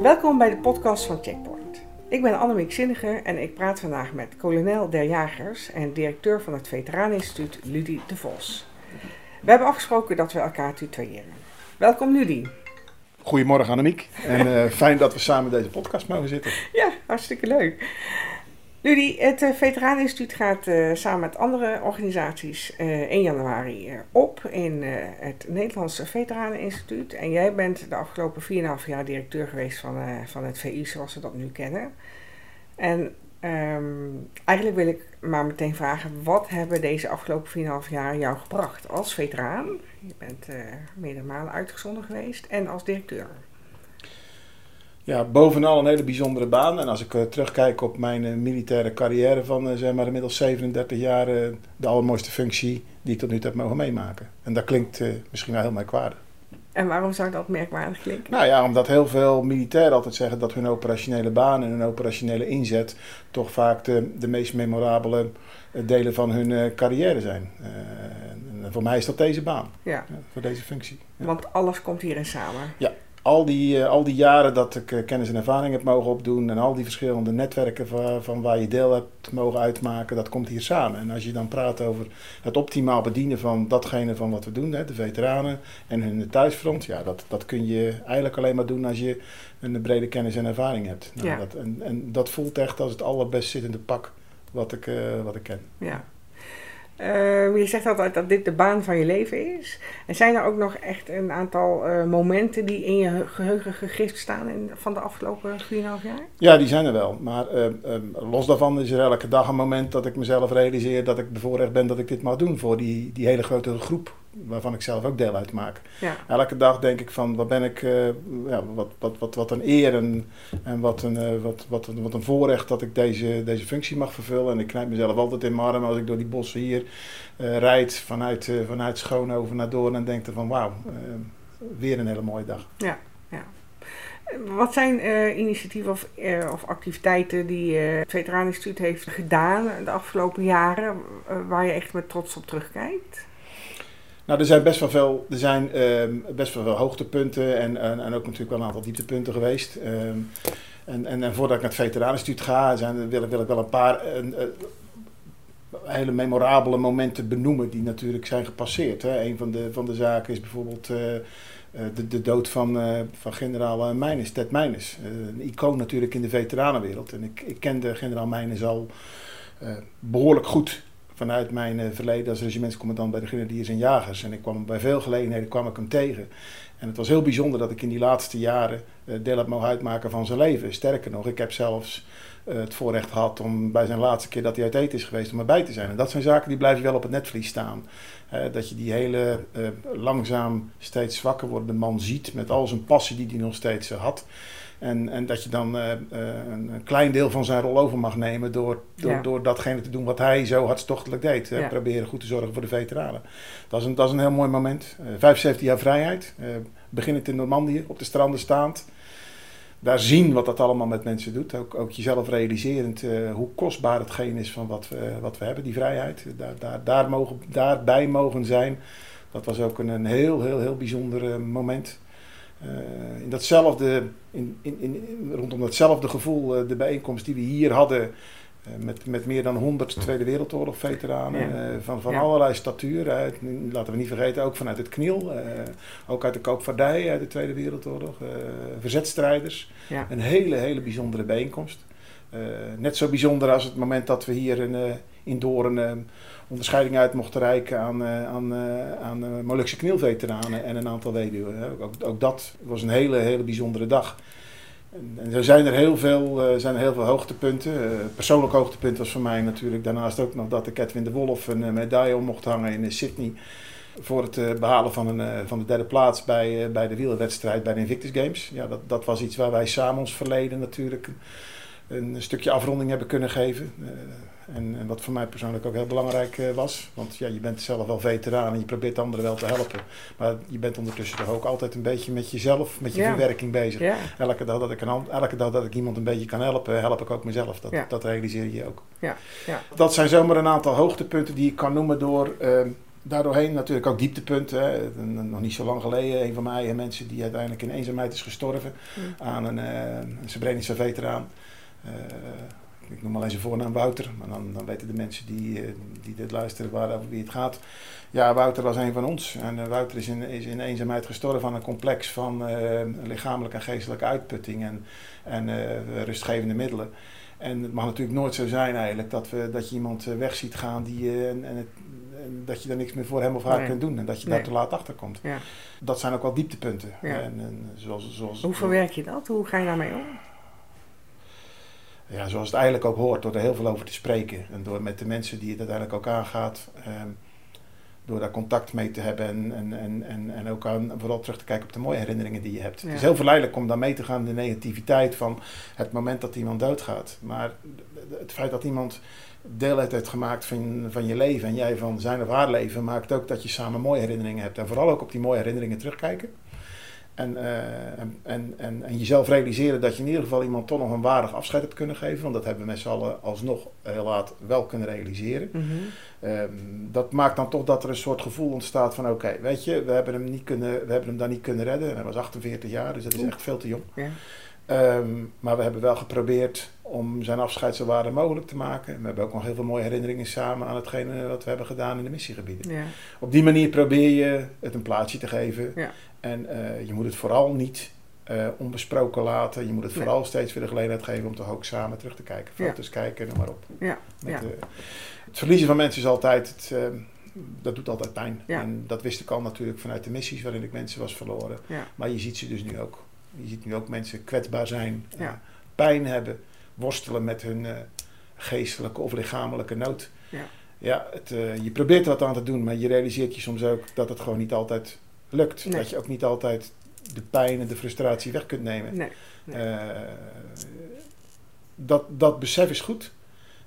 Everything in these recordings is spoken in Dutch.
Welkom bij de podcast van Checkpoint. Ik ben Annemiek Zinniger en ik praat vandaag met kolonel der Jagers en directeur van het Veteraneninstituut Ludie de Vos. We hebben afgesproken dat we elkaar tutoyeren. Welkom Ludie. Goedemorgen Annemiek en uh, fijn dat we samen deze podcast mogen zitten. Ja, hartstikke leuk. Ludie, het uh, Veteraneninstituut gaat uh, samen met andere organisaties 1 januari op in het Nederlandse Veteraneninstituut. En jij bent de afgelopen 4,5 jaar directeur geweest van, van het VI zoals we dat nu kennen. En um, eigenlijk wil ik maar meteen vragen, wat hebben deze afgelopen 4,5 jaar jou gebracht als veteraan? Je bent meerdere malen uitgezonden geweest en als directeur ja, bovenal een hele bijzondere baan. En als ik uh, terugkijk op mijn uh, militaire carrière van uh, zeg maar inmiddels 37 jaar, de allermooiste functie die ik tot nu toe heb mogen meemaken. En dat klinkt misschien wel heel merkwaardig. En waarom zou dat merkwaardig klinken? Nou ja, omdat heel veel militairen altijd zeggen dat hun operationele baan en hun operationele inzet toch vaak de, de meest memorabele delen van hun carrière zijn. en voor mij is dat deze baan, ja. voor deze functie. Ja. Want alles komt hierin samen. Ja, al die, uh, al die jaren dat ik uh, kennis en ervaring heb mogen opdoen en al die verschillende netwerken van, van, waar je deel hebt mogen uitmaken, dat komt hier samen. En als je dan praat over het optimaal bedienen van datgene van wat we doen, hè, de veteranen en hun thuisfront, ja, dat, dat kun je eigenlijk alleen maar doen als je een brede kennis en ervaring hebt. Nou, ja. dat, en, en dat voelt echt als het allerbest zittende pak wat ik, uh, wat ik ken. Ja. Uh, je zegt altijd dat dit de baan van je leven is. En zijn er ook nog echt een aantal uh, momenten die in je geheugen gegrift staan in, van de afgelopen 4,5 jaar? Ja, die zijn er wel. Maar uh, los daarvan is er elke dag een moment dat ik mezelf realiseer dat ik bevoorrecht ben dat ik dit mag doen voor die, die hele grote groep waarvan ik zelf ook deel uitmaak. Ja. Elke dag denk ik van wat ben ik, uh, ja, wat, wat, wat, wat een eer en, en wat, een, uh, wat, wat, een, wat een voorrecht dat ik deze, deze functie mag vervullen. En ik knijp mezelf altijd in mijn arm als ik door die bossen hier uh, rijd vanuit, vanuit Schoonhoven naar Doorn en denk er van wauw, weer een hele mooie dag. Ja, ja. Wat zijn initiatieven of, of, activiteiten die het Veteraneninstituut heeft gedaan de afgelopen jaren, waar je echt met trots op terugkijkt? Nou, er zijn best wel veel, er zijn, um, best wel veel hoogtepunten en, en, ook natuurlijk wel een aantal dieptepunten geweest. Um, en, en, en, voordat ik naar het Veteraneninstituut ga, zijn, wil, wil ik wel een paar uh, hele memorabele momenten benoemen die natuurlijk zijn gepasseerd. Hè. Een van de, van de zaken is bijvoorbeeld uh, de, de dood van, van generaal Meines, Ted Meines. een icoon natuurlijk in de veteranenwereld. En ik, ik kende generaal Meines al behoorlijk goed vanuit mijn uh, verleden als regimentscommandant bij de Grenadiers en Jagers. En ik kwam bij veel gelegenheden kwam ik hem tegen. En het was heel bijzonder dat ik in die laatste jaren uh, deel heb mogen uitmaken van zijn leven. Sterker nog, ik heb zelfs uh, het voorrecht gehad om bij zijn laatste keer dat hij uit eten is geweest om erbij te zijn. En dat zijn zaken die blijven wel op het netvlies staan. dat je die hele langzaam steeds zwakker wordende man ziet met al zijn passie die hij nog steeds had. En, en dat je dan uh, een klein deel van zijn rol over mag nemen door, door, ja. door datgene te doen wat hij zo hartstochtelijk deed. Ja. Proberen goed te zorgen voor de veteranen. Dat is een, dat is een heel mooi moment. Uh, 75 jaar vrijheid. Beginnend in Normandië, op de stranden staand. Daar zien wat dat allemaal met mensen doet. Ook, ook jezelf realiserend hoe kostbaar hetgeen is van wat we, wat we hebben, die vrijheid. Daar, daar, daar mogen, daarbij mogen zijn. Dat was ook een, een heel, heel, heel bijzonder moment. Uh, in datzelfde, in, in, in, rondom datzelfde gevoel, uh, de bijeenkomst die we hier hadden uh, met, met meer dan 100 Tweede Wereldoorlog veteranen ja. van, van ja. allerlei statuur. Uit, laten we niet vergeten, ook vanuit het Kniel, ook uit de koopvaardij uit de Tweede Wereldoorlog, verzetstrijders. Ja. Een hele, hele bijzondere bijeenkomst. net zo bijzonder als het moment dat we hier in, in Doorn onderscheiding uit mochten reiken aan, uh, aan, uh, aan uh, Molukse knielveteranen en een aantal weduwen. Ook, ook, dat was een hele, hele bijzondere dag. En, en er zijn er heel veel, zijn er heel veel hoogtepunten. persoonlijk hoogtepunt was voor mij natuurlijk daarnaast ook nog dat ik Edwin de Wolf een medaille om mocht hangen in Sydney. Voor het behalen van, een, van de derde plaats bij, bij de wielerwedstrijd bij de Invictus Games. Ja, dat, dat was iets waar wij samen ons verleden natuurlijk een, een stukje afronding hebben kunnen geven. En, en, wat voor mij persoonlijk ook heel belangrijk uh, was. Want ja, je bent zelf wel veteraan en je probeert anderen wel te helpen. Maar je bent ondertussen toch ook altijd een beetje met jezelf, met je ja. verwerking bezig. Ja. Elke, dag dat ik een, elke dag dat ik iemand een beetje kan helpen, help ik ook mezelf. Dat, dat realiseer je ook. Dat zijn zomaar een aantal hoogtepunten die ik kan noemen door uh, daardoorheen natuurlijk ook dieptepunten. Hè. Nog niet zo lang geleden, een van mij mensen die uiteindelijk in eenzaamheid is gestorven Hm. aan een, uh, een veteraan. Uh, ik noem alleen zijn voornaam Wouter, maar dan, dan weten de mensen die, uh, die dit luisteren waar over wie het gaat. Ja, Wouter was een van ons. En uh, Wouter is in, is in eenzaamheid gestorven aan een complex van lichamelijke en geestelijke uitputting en, en rustgevende middelen. En het mag natuurlijk nooit zo zijn eigenlijk dat, we, dat je iemand weg ziet gaan die, en, en het, dat je daar niks meer voor hem of haar Nee. kunt doen en dat je Nee. daar te laat achter komt. Ja. Dat zijn ook wel dieptepunten. Ja. En, en zoals, zoals, Hoe verwerk je dat? Hoe ga je daarmee om? Ja, zoals het eigenlijk ook hoort, door er heel veel over te spreken. En door met de mensen die het uiteindelijk ook aangaat, ehm, door daar contact mee te hebben en, en, en, en, en ook aan, vooral terug te kijken op de mooie herinneringen die je hebt. Ja. Het is heel verleidelijk om dan mee te gaan in de negativiteit van het moment dat iemand doodgaat. Maar het feit dat iemand deel uit heeft gemaakt van, van je leven en jij van zijn of haar leven, maakt ook dat je samen mooie herinneringen hebt. En vooral ook op die mooie herinneringen terugkijken. En, eh, en, en, en, en jezelf realiseren dat je in ieder geval iemand toch nog een waardig afscheid hebt kunnen geven. Want dat hebben we met z'n allen alsnog heel laat wel kunnen realiseren. Mhm. Ehm, dat maakt dan toch dat er een soort gevoel ontstaat van oké, weet je, we hebben, hem niet kunnen, we hebben hem dan niet kunnen redden. En hij was 48 jaar, dus dat is echt veel te jong. Ja. Ehm, maar we hebben wel geprobeerd om zijn afscheid zo waardig mogelijk te maken. We hebben ook nog heel veel mooie herinneringen samen aan hetgene wat we hebben gedaan in de missiegebieden. Ja. Op die manier probeer je het een plaatsje te geven. Ja. En eh, je moet het vooral niet eh, onbesproken laten. Je moet het Nee. vooral steeds weer de gelegenheid geven om toch ook samen terug te kijken. Ja. Foto's kijken, noem maar op. Ja. Met, Ja. eh, het verliezen van mensen is altijd, het, eh, dat doet altijd pijn. Ja. En dat wist ik al natuurlijk vanuit de missies waarin ik mensen was verloren. Ja. Maar je ziet ze dus nu ook. Je ziet nu ook mensen kwetsbaar zijn, Ja. pijn hebben, worstelen met hun geestelijke of lichamelijke nood. Ja. Ja, het, je probeert er wat aan te doen, maar je realiseert je soms ook dat het gewoon niet altijd lukt. Nee. Dat je ook niet altijd de pijn en de frustratie weg kunt nemen. Nee. Nee. Eh, dat, dat besef is goed.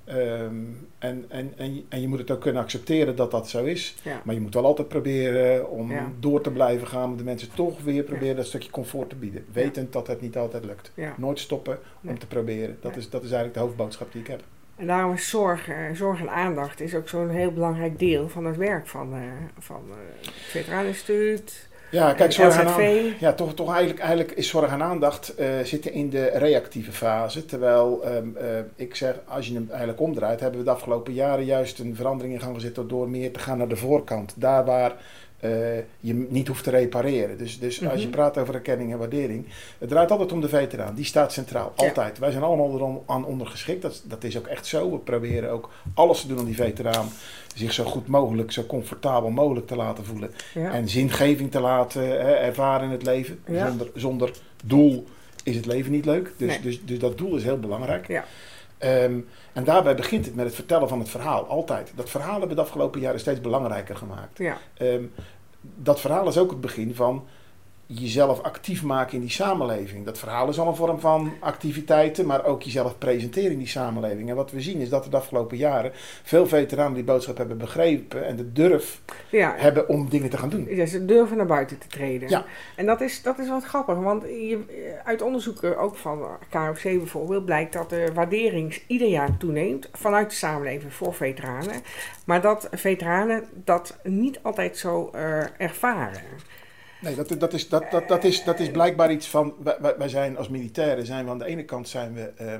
Ehm, en, en, en, je- en je moet het ook kunnen accepteren dat dat zo is. Ja. Maar je moet wel altijd proberen om Ja. door te blijven gaan. Om de mensen toch weer proberen dat stukje comfort te bieden. Wetend dat het niet altijd lukt. Nooit stoppen om te proberen. Dat, is, dat is eigenlijk de hoofdboodschap die ik heb. En daarom is zorg, eh, zorg en aandacht is ook zo'n heel belangrijk deel van het werk van, eh, van eh, het Veteraneninstituut. Ja, kijk, zorg en, LZV. aan- ja, toch, toch eigenlijk, eigenlijk is zorg en aandacht zitten in de reactieve fase. Terwijl ehm, eh, ik zeg, als je hem eigenlijk omdraait, hebben we de afgelopen jaren juist een verandering in gang gezet door meer te gaan naar de voorkant. Daar waar eh, je niet hoeft te repareren. Dus, dus als je Mhm. praat over erkenning en waardering, het draait altijd om de veteraan. Die staat centraal, Ja. altijd. Wij zijn allemaal erom aan ondergeschikt. Dat, is- dat is ook echt zo. We proberen ook alles te doen om die veteraan zich zo goed mogelijk, zo comfortabel mogelijk te laten voelen. Ja. En zingeving te laten hè, ervaren in het leven. Ja. Zonder, zonder doel is het leven niet leuk. Dus, Nee. dus, dus dat doel is heel belangrijk. Ja. Ehm, en daarbij begint het met het vertellen van het verhaal. Altijd. Dat verhaal hebben we de afgelopen jaren steeds belangrijker gemaakt. Ja. Ehm, dat verhaal is ook het begin van jezelf actief maken in die samenleving. Dat verhaal is al een vorm van activiteiten, maar ook jezelf presenteren in die samenleving. En wat we zien is dat er de afgelopen jaren veel veteranen die boodschap hebben begrepen en de durf ja. hebben om dingen te gaan doen. Ja, ze durven naar buiten te treden. Ja. En dat is, dat is wat grappig, want je, uit onderzoeken ook van KFC bijvoorbeeld blijkt dat de waardering ieder jaar toeneemt vanuit de samenleving voor veteranen. Maar dat veteranen dat niet altijd zo eh, ervaren. Nee, dat, dat, is, dat, dat, dat, is, dat is blijkbaar iets van. Wij, wij- zijn als militairen zijn we aan de ene kant zijn we eh,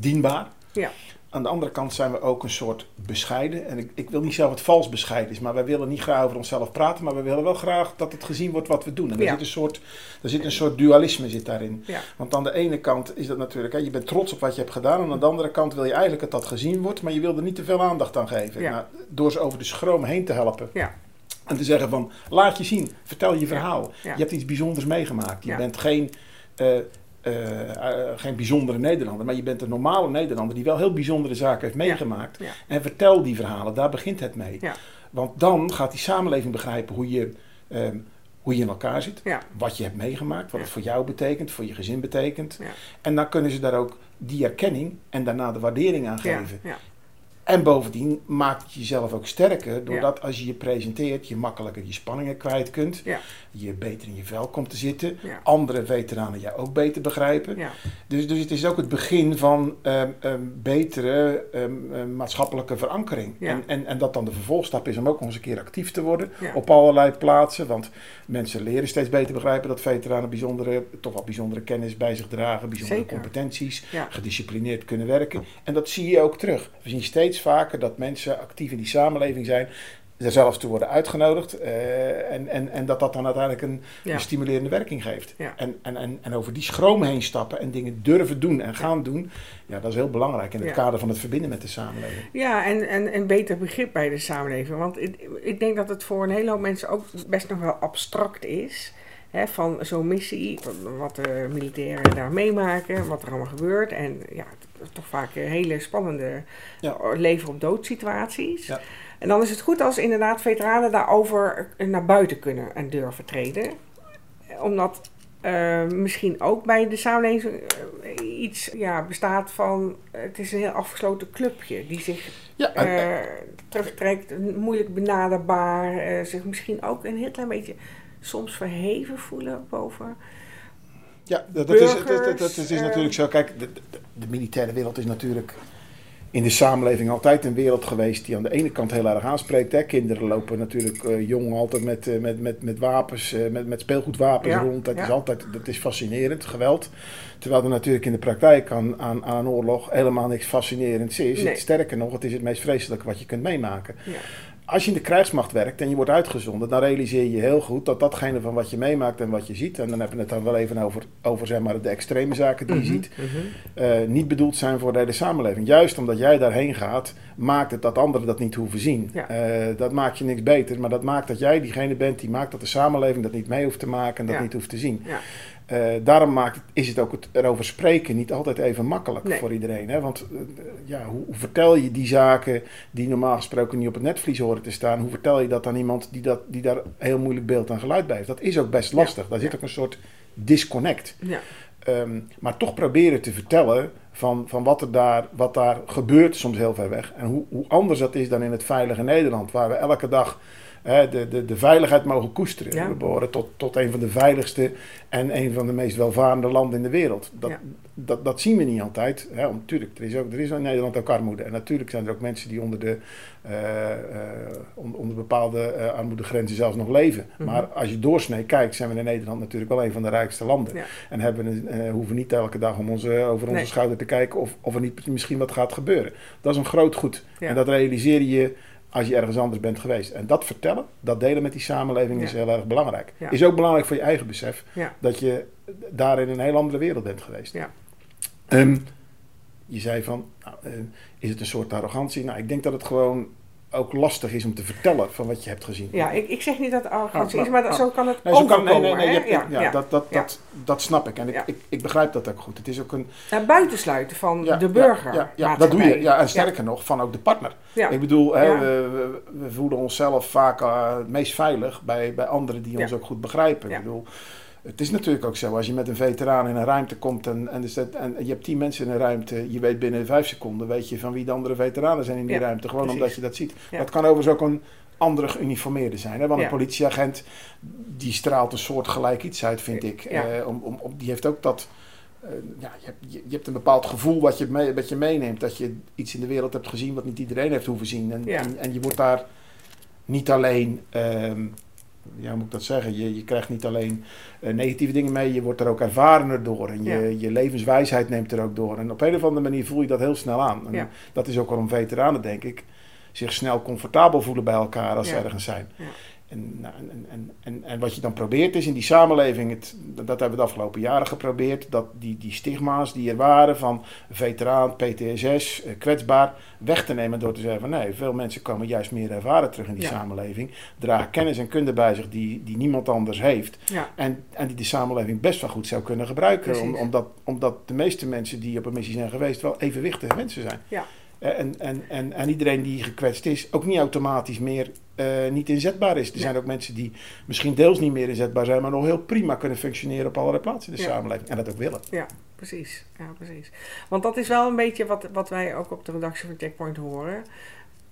dienbaar. Ja. Aan de andere kant zijn we ook een soort bescheiden. En ik, ik wil niet zelf het vals bescheiden is, maar wij willen niet graag over onszelf praten, maar we willen wel graag dat het gezien wordt wat we doen. En er, Ja. zit, een soort, er zit een soort dualisme zit daarin. Ja. Want aan de ene kant is dat natuurlijk, hè, je bent trots op wat je hebt gedaan. En aan de andere kant wil je eigenlijk dat dat gezien wordt, maar je wil er niet te veel aandacht aan geven. Ja. Nou, door ze over de schroom heen te helpen. Ja. En te zeggen van, laat je zien, vertel je verhaal. Je hebt iets bijzonders meegemaakt. Je bent geen, eh, eh, eh, geen bijzondere Nederlander, maar je bent een normale Nederlander die wel heel bijzondere zaken heeft meegemaakt. En vertel die verhalen, daar begint het mee. Want dan gaat die samenleving begrijpen hoe je, ehm, hoe je in elkaar zit, Ja. wat je hebt meegemaakt, wat Ja. het voor jou betekent, voor je gezin betekent. Ja. En dan kunnen ze daar ook die erkenning en daarna de waardering aan geven. En bovendien maakt het jezelf ook sterker, doordat als je je presenteert, je makkelijker je spanningen kwijt kunt. Ja. Je beter in je vel komt te zitten. Ja. Andere veteranen jou ook beter begrijpen. Ja. Dus, dus het is ook het begin van ehm, betere ehm, maatschappelijke verankering. Ja. En, en, en dat dan de vervolgstap is om ook nog eens een keer actief te worden op allerlei plaatsen. Want mensen leren steeds beter begrijpen dat veteranen bijzondere, toch wel bijzondere kennis bij zich dragen, bijzondere Zeker. competenties, gedisciplineerd kunnen werken. En dat zie je ook terug. We zien steeds vaker dat mensen actief in die samenleving zijn. Er zelfs toe worden uitgenodigd. eh, en, en, en dat dat dan uiteindelijk een, Ja. een stimulerende werking geeft. Ja. En, en, en, en over die schroom heen stappen en dingen durven doen en gaan doen. Ja, dat is heel belangrijk in het kader van het verbinden met de samenleving. Ja, en, en, en beter begrip bij de samenleving. Want ik, ik denk dat het voor een hele hoop mensen ook best nog wel abstract is. Van zo'n missie, wat de militairen daar meemaken, wat er allemaal gebeurt. En ja, toch vaak eh, hele spannende Ja. leven op dood situaties. Ja. En dan is het goed als inderdaad veteranen daarover naar buiten kunnen en durven treden. Omdat eh, misschien ook bij de samenleving eh, iets ja, bestaat van... Het is een heel afgesloten clubje die zich Ja, eh, terugtrekt, moeilijk benaderbaar, eh, zich misschien ook een heel klein beetje soms verheven voelen boven. Ja, dat, is, dat, burgers, dat, dat is natuurlijk zo. Kijk, de, de, de militaire wereld is natuurlijk in de samenleving altijd een wereld geweest die aan de ene kant heel erg aanspreekt. Hè. Kinderen lopen natuurlijk eh, jong altijd met, eh, met, met, met wapens, eh, met, met speelgoedwapens Ja, rond. Dat ja. is altijd dat is fascinerend, geweld. Terwijl er natuurlijk in de praktijk aan, aan, aan oorlog helemaal niks fascinerends is. Nee. Sterker nog, het is het meest vreselijke wat je kunt meemaken. Ja. Als je in de krijgsmacht werkt en je wordt uitgezonden, dan realiseer je heel goed dat datgene van wat je meemaakt en wat je ziet, en dan hebben we het dan wel even over, over zeg maar, de extreme zaken die je Mhm, ziet, mhm. eh, niet bedoeld zijn voor de hele samenleving. Juist omdat jij daarheen gaat, maakt het dat anderen dat niet hoeven zien. Ja. Eh, dat maakt je niks beter, maar dat maakt dat jij diegene bent die maakt dat de samenleving dat niet mee hoeft te maken en dat Ja. niet hoeft te zien. Ja. Eh, daarom maakt is het ook het erover spreken niet altijd even makkelijk Nee. voor iedereen. Hè? Want eh, ja, hoe, hoe vertel je die zaken die normaal gesproken niet op het netvlies horen te staan? Hoe vertel je dat aan iemand die, dat, die daar heel moeilijk beeld en geluid bij heeft? Dat is ook best lastig. Daar zit ook een soort disconnect. Ja. Ehm, maar toch proberen te vertellen van, van wat, er daar, wat daar gebeurt, soms heel ver weg. En hoe, hoe anders dat is dan in het veilige Nederland, waar we elke dag de, de, de veiligheid mogen koesteren. Ja. We behoren tot, tot een van de veiligste en een van de meest welvarende landen in de wereld. Dat, Ja. dat, dat zien we niet altijd. Hè. Om- Tuurlijk, er is, ook, er is in Nederland ook armoede. En natuurlijk zijn er ook mensen die onder, de, eh, eh, onder, bepaalde eh, armoedegrenzen zelfs nog leven. Mhm. Maar als je doorsnee kijkt, zijn we in Nederland natuurlijk wel een van de rijkste landen. Ja. En hebben, hoeven niet elke dag om onze, over onze Nee. schouder te kijken of, of er niet misschien wat gaat gebeuren. Dat is een groot goed. En dat realiseer je als je ergens anders bent geweest. En dat vertellen, dat delen met die samenleving is heel erg belangrijk. Ja. Is ook belangrijk voor je eigen besef Ja. dat je daar in een heel andere wereld bent geweest. Ja. Ehm, je zei van, nou, eh, is het een soort arrogantie? Nou, ik denk dat het gewoon ook lastig is om te vertellen van wat je hebt gezien. Ja, ik, ik zeg niet dat het arrogantie Ah, is, maar dat, ah. zo kan het Nee, zo kan, overkomen. nee, nee, nee, ja, Dat, dat, Ja. dat, dat snap ik. En ik, Ja. ik, ik begrijp dat ook goed. Het is ook een... Naar buitensluiten van Ja, de burger. Ja, ja, dat doe je. Ja, en sterker nog, van ook de partner. Ja. Ik bedoel, hè, Ja. we, we, we voelen onszelf vaak eh, het meest veilig bij, bij anderen die Ja. ons ook goed begrijpen. Ja. Ik bedoel, het is natuurlijk ook zo, als je met een veteraan in een ruimte komt en, en, en je hebt tien mensen in een ruimte, je weet binnen vijf seconden, weet je van wie de andere veteranen zijn in die Ja, ruimte. Gewoon precies. omdat je dat ziet. Ja. Dat kan overigens ook een andere geuniformeerde zijn. Hè? Want Ja. een politieagent, die straalt een soort gelijk iets uit, vind ik. Eh, om, om, om, die heeft ook dat... eh, ja, je, hebt, je, je hebt een bepaald gevoel wat je, mee, wat je meeneemt. Dat je iets in de wereld hebt gezien wat niet iedereen heeft hoeven zien. En, en je wordt daar niet alleen... ehm, ja, moet ik dat zeggen? Je, je krijgt niet alleen eh, negatieve dingen mee, je wordt er ook ervarener door. En je, Ja. je levenswijsheid neemt er ook door. En op een of andere manier voel je dat heel snel aan. En Ja. dat is ook waarom veteranen, denk ik, zich snel comfortabel voelen bij elkaar als ze ergens zijn. En, nou, en, en, en, en wat je dan probeert is in die samenleving, het, dat hebben we de afgelopen jaren geprobeerd, dat die, die stigma's die er waren van veteraan, PTSS, eh, kwetsbaar, weg te nemen door te zeggen van nee, veel mensen komen juist meer ervaren terug in die Ja. samenleving, dragen kennis en kunde bij zich die, die niemand anders heeft Ja. en, en die de samenleving best wel goed zou kunnen gebruiken, om, omdat, omdat de meeste mensen die op een missie zijn geweest wel evenwichtige mensen zijn. Ja. Eh, En, en, en, en iedereen die gekwetst is, ook niet automatisch meer eh, niet inzetbaar is. Er Ja. zijn ook mensen die misschien deels niet meer inzetbaar zijn, maar nog heel prima kunnen functioneren op allerlei plaatsen in de Ja. samenleving. En dat ook willen. Ja, precies. Ja, precies. Want dat is wel een beetje wat, wat wij ook op de redactie van Checkpoint horen.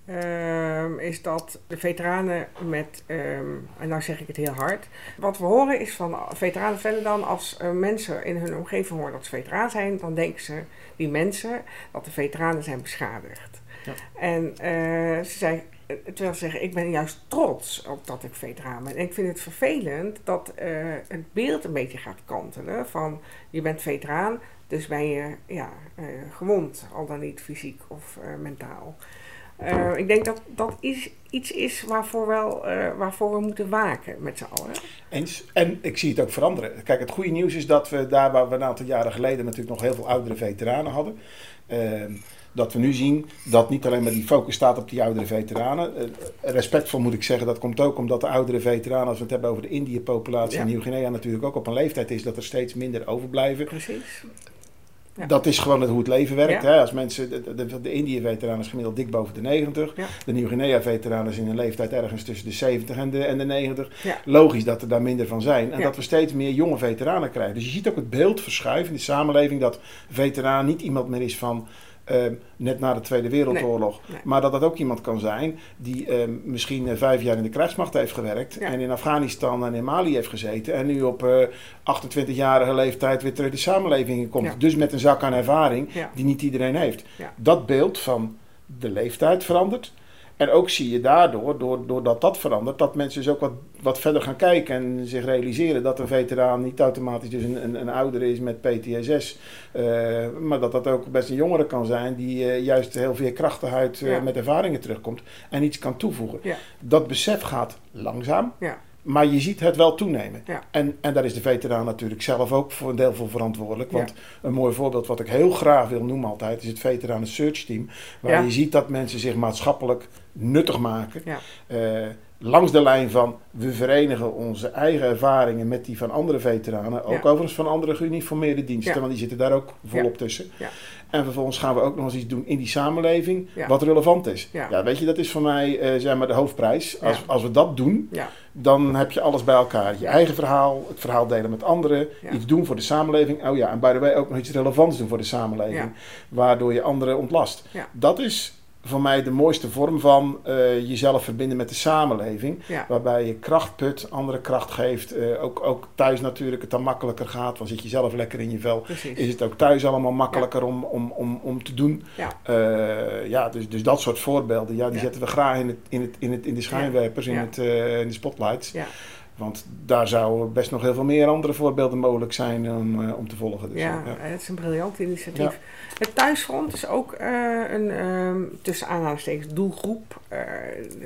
Ehm, is dat de veteranen met, ehm, en nou zeg ik het heel hard, wat we horen is van veteranen verder dan als uh, mensen in hun omgeving horen dat ze veteraan zijn, dan denken ze, die mensen, dat de veteranen zijn beschadigd. Ja. En uh, ze zei, eh, terwijl ze zeggen, ik ben juist trots op dat ik veteraan ben. En ik vind het vervelend dat uh, het beeld een beetje gaat kantelen van je bent veteraan, dus ben je ja, gewond, al dan niet fysiek of mentaal. Uh, ik denk dat dat is, iets is waarvoor, wel, uh, waarvoor we moeten waken met z'n allen. Eens. En ik zie het ook veranderen. Kijk, het goede nieuws is dat we daar waar we een aantal jaren geleden natuurlijk nog heel veel oudere veteranen hadden. Uh, dat we nu zien dat niet alleen maar die focus staat op die oudere veteranen. Uh, respectvol moet ik zeggen, dat komt ook omdat de oudere veteranen, als we het hebben over de Indië-populatie ja. in Nieuw-Guinea, natuurlijk ook op een leeftijd is dat er steeds minder overblijven. Precies. Dat is gewoon hoe het leven werkt. Hè? Als mensen, de, de, de Indië-veteraan is gemiddeld dik boven de 90. De Nieuw-Guinea-veteraan is in een leeftijd ergens tussen de 70 en de, en de 90. Logisch dat er daar minder van zijn. En dat we steeds meer jonge veteranen krijgen. Dus je ziet ook het beeld verschuiven in de samenleving dat veteraan niet iemand meer is van Ehm, net na de Tweede Wereldoorlog. Maar dat dat ook iemand kan zijn die ehm, misschien uh, vijf jaar in de krijgsmacht heeft gewerkt. En in Afghanistan en in Mali heeft gezeten. En nu op uh, eh, 28-jarige leeftijd weer terug de samenleving in komt. Dus met een zak aan ervaring die niet iedereen heeft. Dat beeld van de leeftijd verandert. En ook zie je daardoor, doordat dat verandert, dat mensen dus ook wat, wat verder gaan kijken en zich realiseren dat een veteraan niet automatisch dus een, een, een oudere is met PTSS. Uh, eh, maar dat dat ook best een jongere kan zijn die uh, juist heel veel krachtigheid uh, met ervaringen terugkomt en iets kan toevoegen. Ja. Dat besef gaat langzaam. Ja. Maar je ziet het wel toenemen. Ja. En, en daar is de veteraan natuurlijk zelf ook voor een deel voor verantwoordelijk. Want een mooi voorbeeld wat ik heel graag wil noemen altijd... is het veteranen search team. Waar je ziet dat mensen zich maatschappelijk nuttig maken. Uh, langs de lijn van we verenigen onze eigen ervaringen met die van andere veteranen. Ook overigens van andere geuniformeerde diensten, want die zitten daar ook volop tussen. En vervolgens gaan we ook nog eens iets doen in die samenleving wat relevant is. Ja. weet je, dat is voor mij uh, zeg maar de hoofdprijs. Als, als we dat doen, dan heb je alles bij elkaar. Je eigen verhaal, het verhaal delen met anderen, iets doen voor de samenleving. Oh ja, en by the way ook nog iets relevants doen voor de samenleving, waardoor je anderen ontlast. Dat is voor mij de mooiste vorm van uh, jezelf verbinden met de samenleving. Waarbij je kracht put, andere kracht geeft. Uh, ook, ook thuis natuurlijk het dan makkelijker gaat. Want zit je zelf lekker in je vel. Precies. Is het ook thuis allemaal makkelijker om, om, om, om te doen. Ja, uh, ja dus, dus dat soort voorbeelden. Ja, die zetten we graag in, het, in, het, in, het, in de schijnwerpers, in, het, in de spotlights. Ja. Want daar zouden best nog heel veel meer andere voorbeelden mogelijk zijn om, uh, om te volgen. Dus, ja, ja, het is een briljant initiatief. Het thuisfront is ook uh, een um, tussen aanhalingstekens doelgroep uh,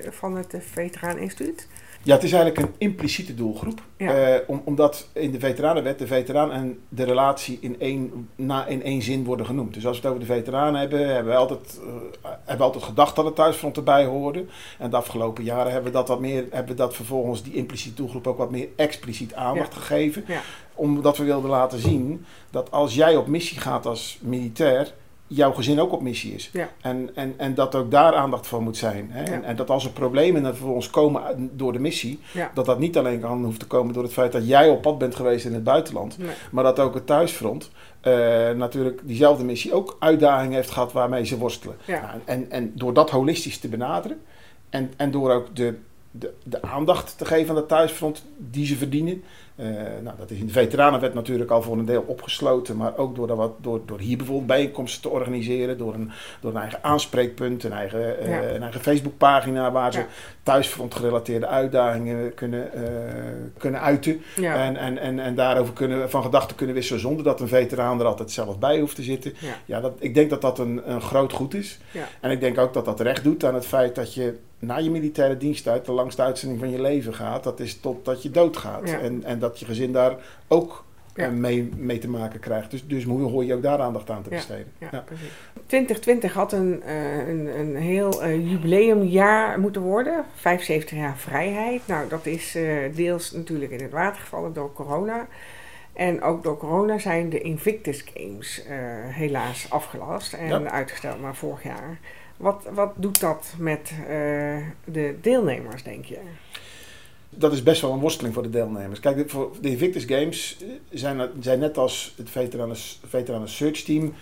van het Veteraan Instituut. Ja, het is eigenlijk een impliciete doelgroep. Ja. Uh, om, omdat in de veteranenwet de veteraan en de relatie in één, na, in één zin worden genoemd. Dus als we het over de veteranen hebben, hebben we altijd, uh, hebben we altijd gedacht dat het thuisfront erbij hoorde. En de afgelopen jaren hebben we dat, wat meer, hebben we dat vervolgens, die impliciete doelgroep, ook wat meer expliciet aandacht ja. gegeven. Ja. Omdat we wilden laten zien dat als jij op missie gaat als militair jouw gezin ook op missie is. Ja. En, en, en dat ook daar aandacht voor moet zijn. Hè? Ja. En, en, dat als er problemen voor ons komen door de missie, ja. dat dat niet alleen kan hoeft te komen door het feit dat jij op pad bent geweest in het buitenland, nee. maar dat ook het thuisfront uh, natuurlijk diezelfde missie ook uitdagingen heeft gehad waarmee ze worstelen. Ja. Nou, en, en door dat holistisch te benaderen en, en door ook de, de, de aandacht te geven aan het thuisfront die ze verdienen, uh, nou, dat is in de veteranenwet natuurlijk al voor een deel opgesloten, maar ook door, wat, door, door hier bijvoorbeeld bijeenkomsten te organiseren, door een, door een eigen aanspreekpunt, een eigen, uh, ja. een eigen Facebookpagina waar ze Ja. thuisfront gerelateerde uitdagingen kunnen, uh, kunnen uiten Ja. en, en, en, en daarover kunnen, van gedachten kunnen wisselen zonder dat een veteraan er altijd zelf bij hoeft te zitten. Ja. Ja, dat, ik denk dat dat een, een groot goed is. Ja. En ik denk ook dat dat recht doet aan het feit dat je na je militaire dienst uit de langste uitzending van je leven gaat. Dat is totdat je doodgaat. Ja. En, en dat je gezin daar ook Ja. eh, mee, mee te maken krijgt. Dus, dus hoe hoor je ook daar aandacht aan te besteden? Ja, Ja. precies. 2020 had een, eh, een, een heel eh, jubileumjaar moeten worden. 75 jaar vrijheid. Nou, dat is deels natuurlijk in het water gevallen door corona. En ook door corona zijn de Invictus Games helaas afgelast en uitgesteld naar vorig jaar. Wat, wat doet dat met eh, de deelnemers, denk je? Dat is best wel een worsteling voor de deelnemers. Kijk, voor de Invictus Games zijn, zijn net als het Veteranen, Search Team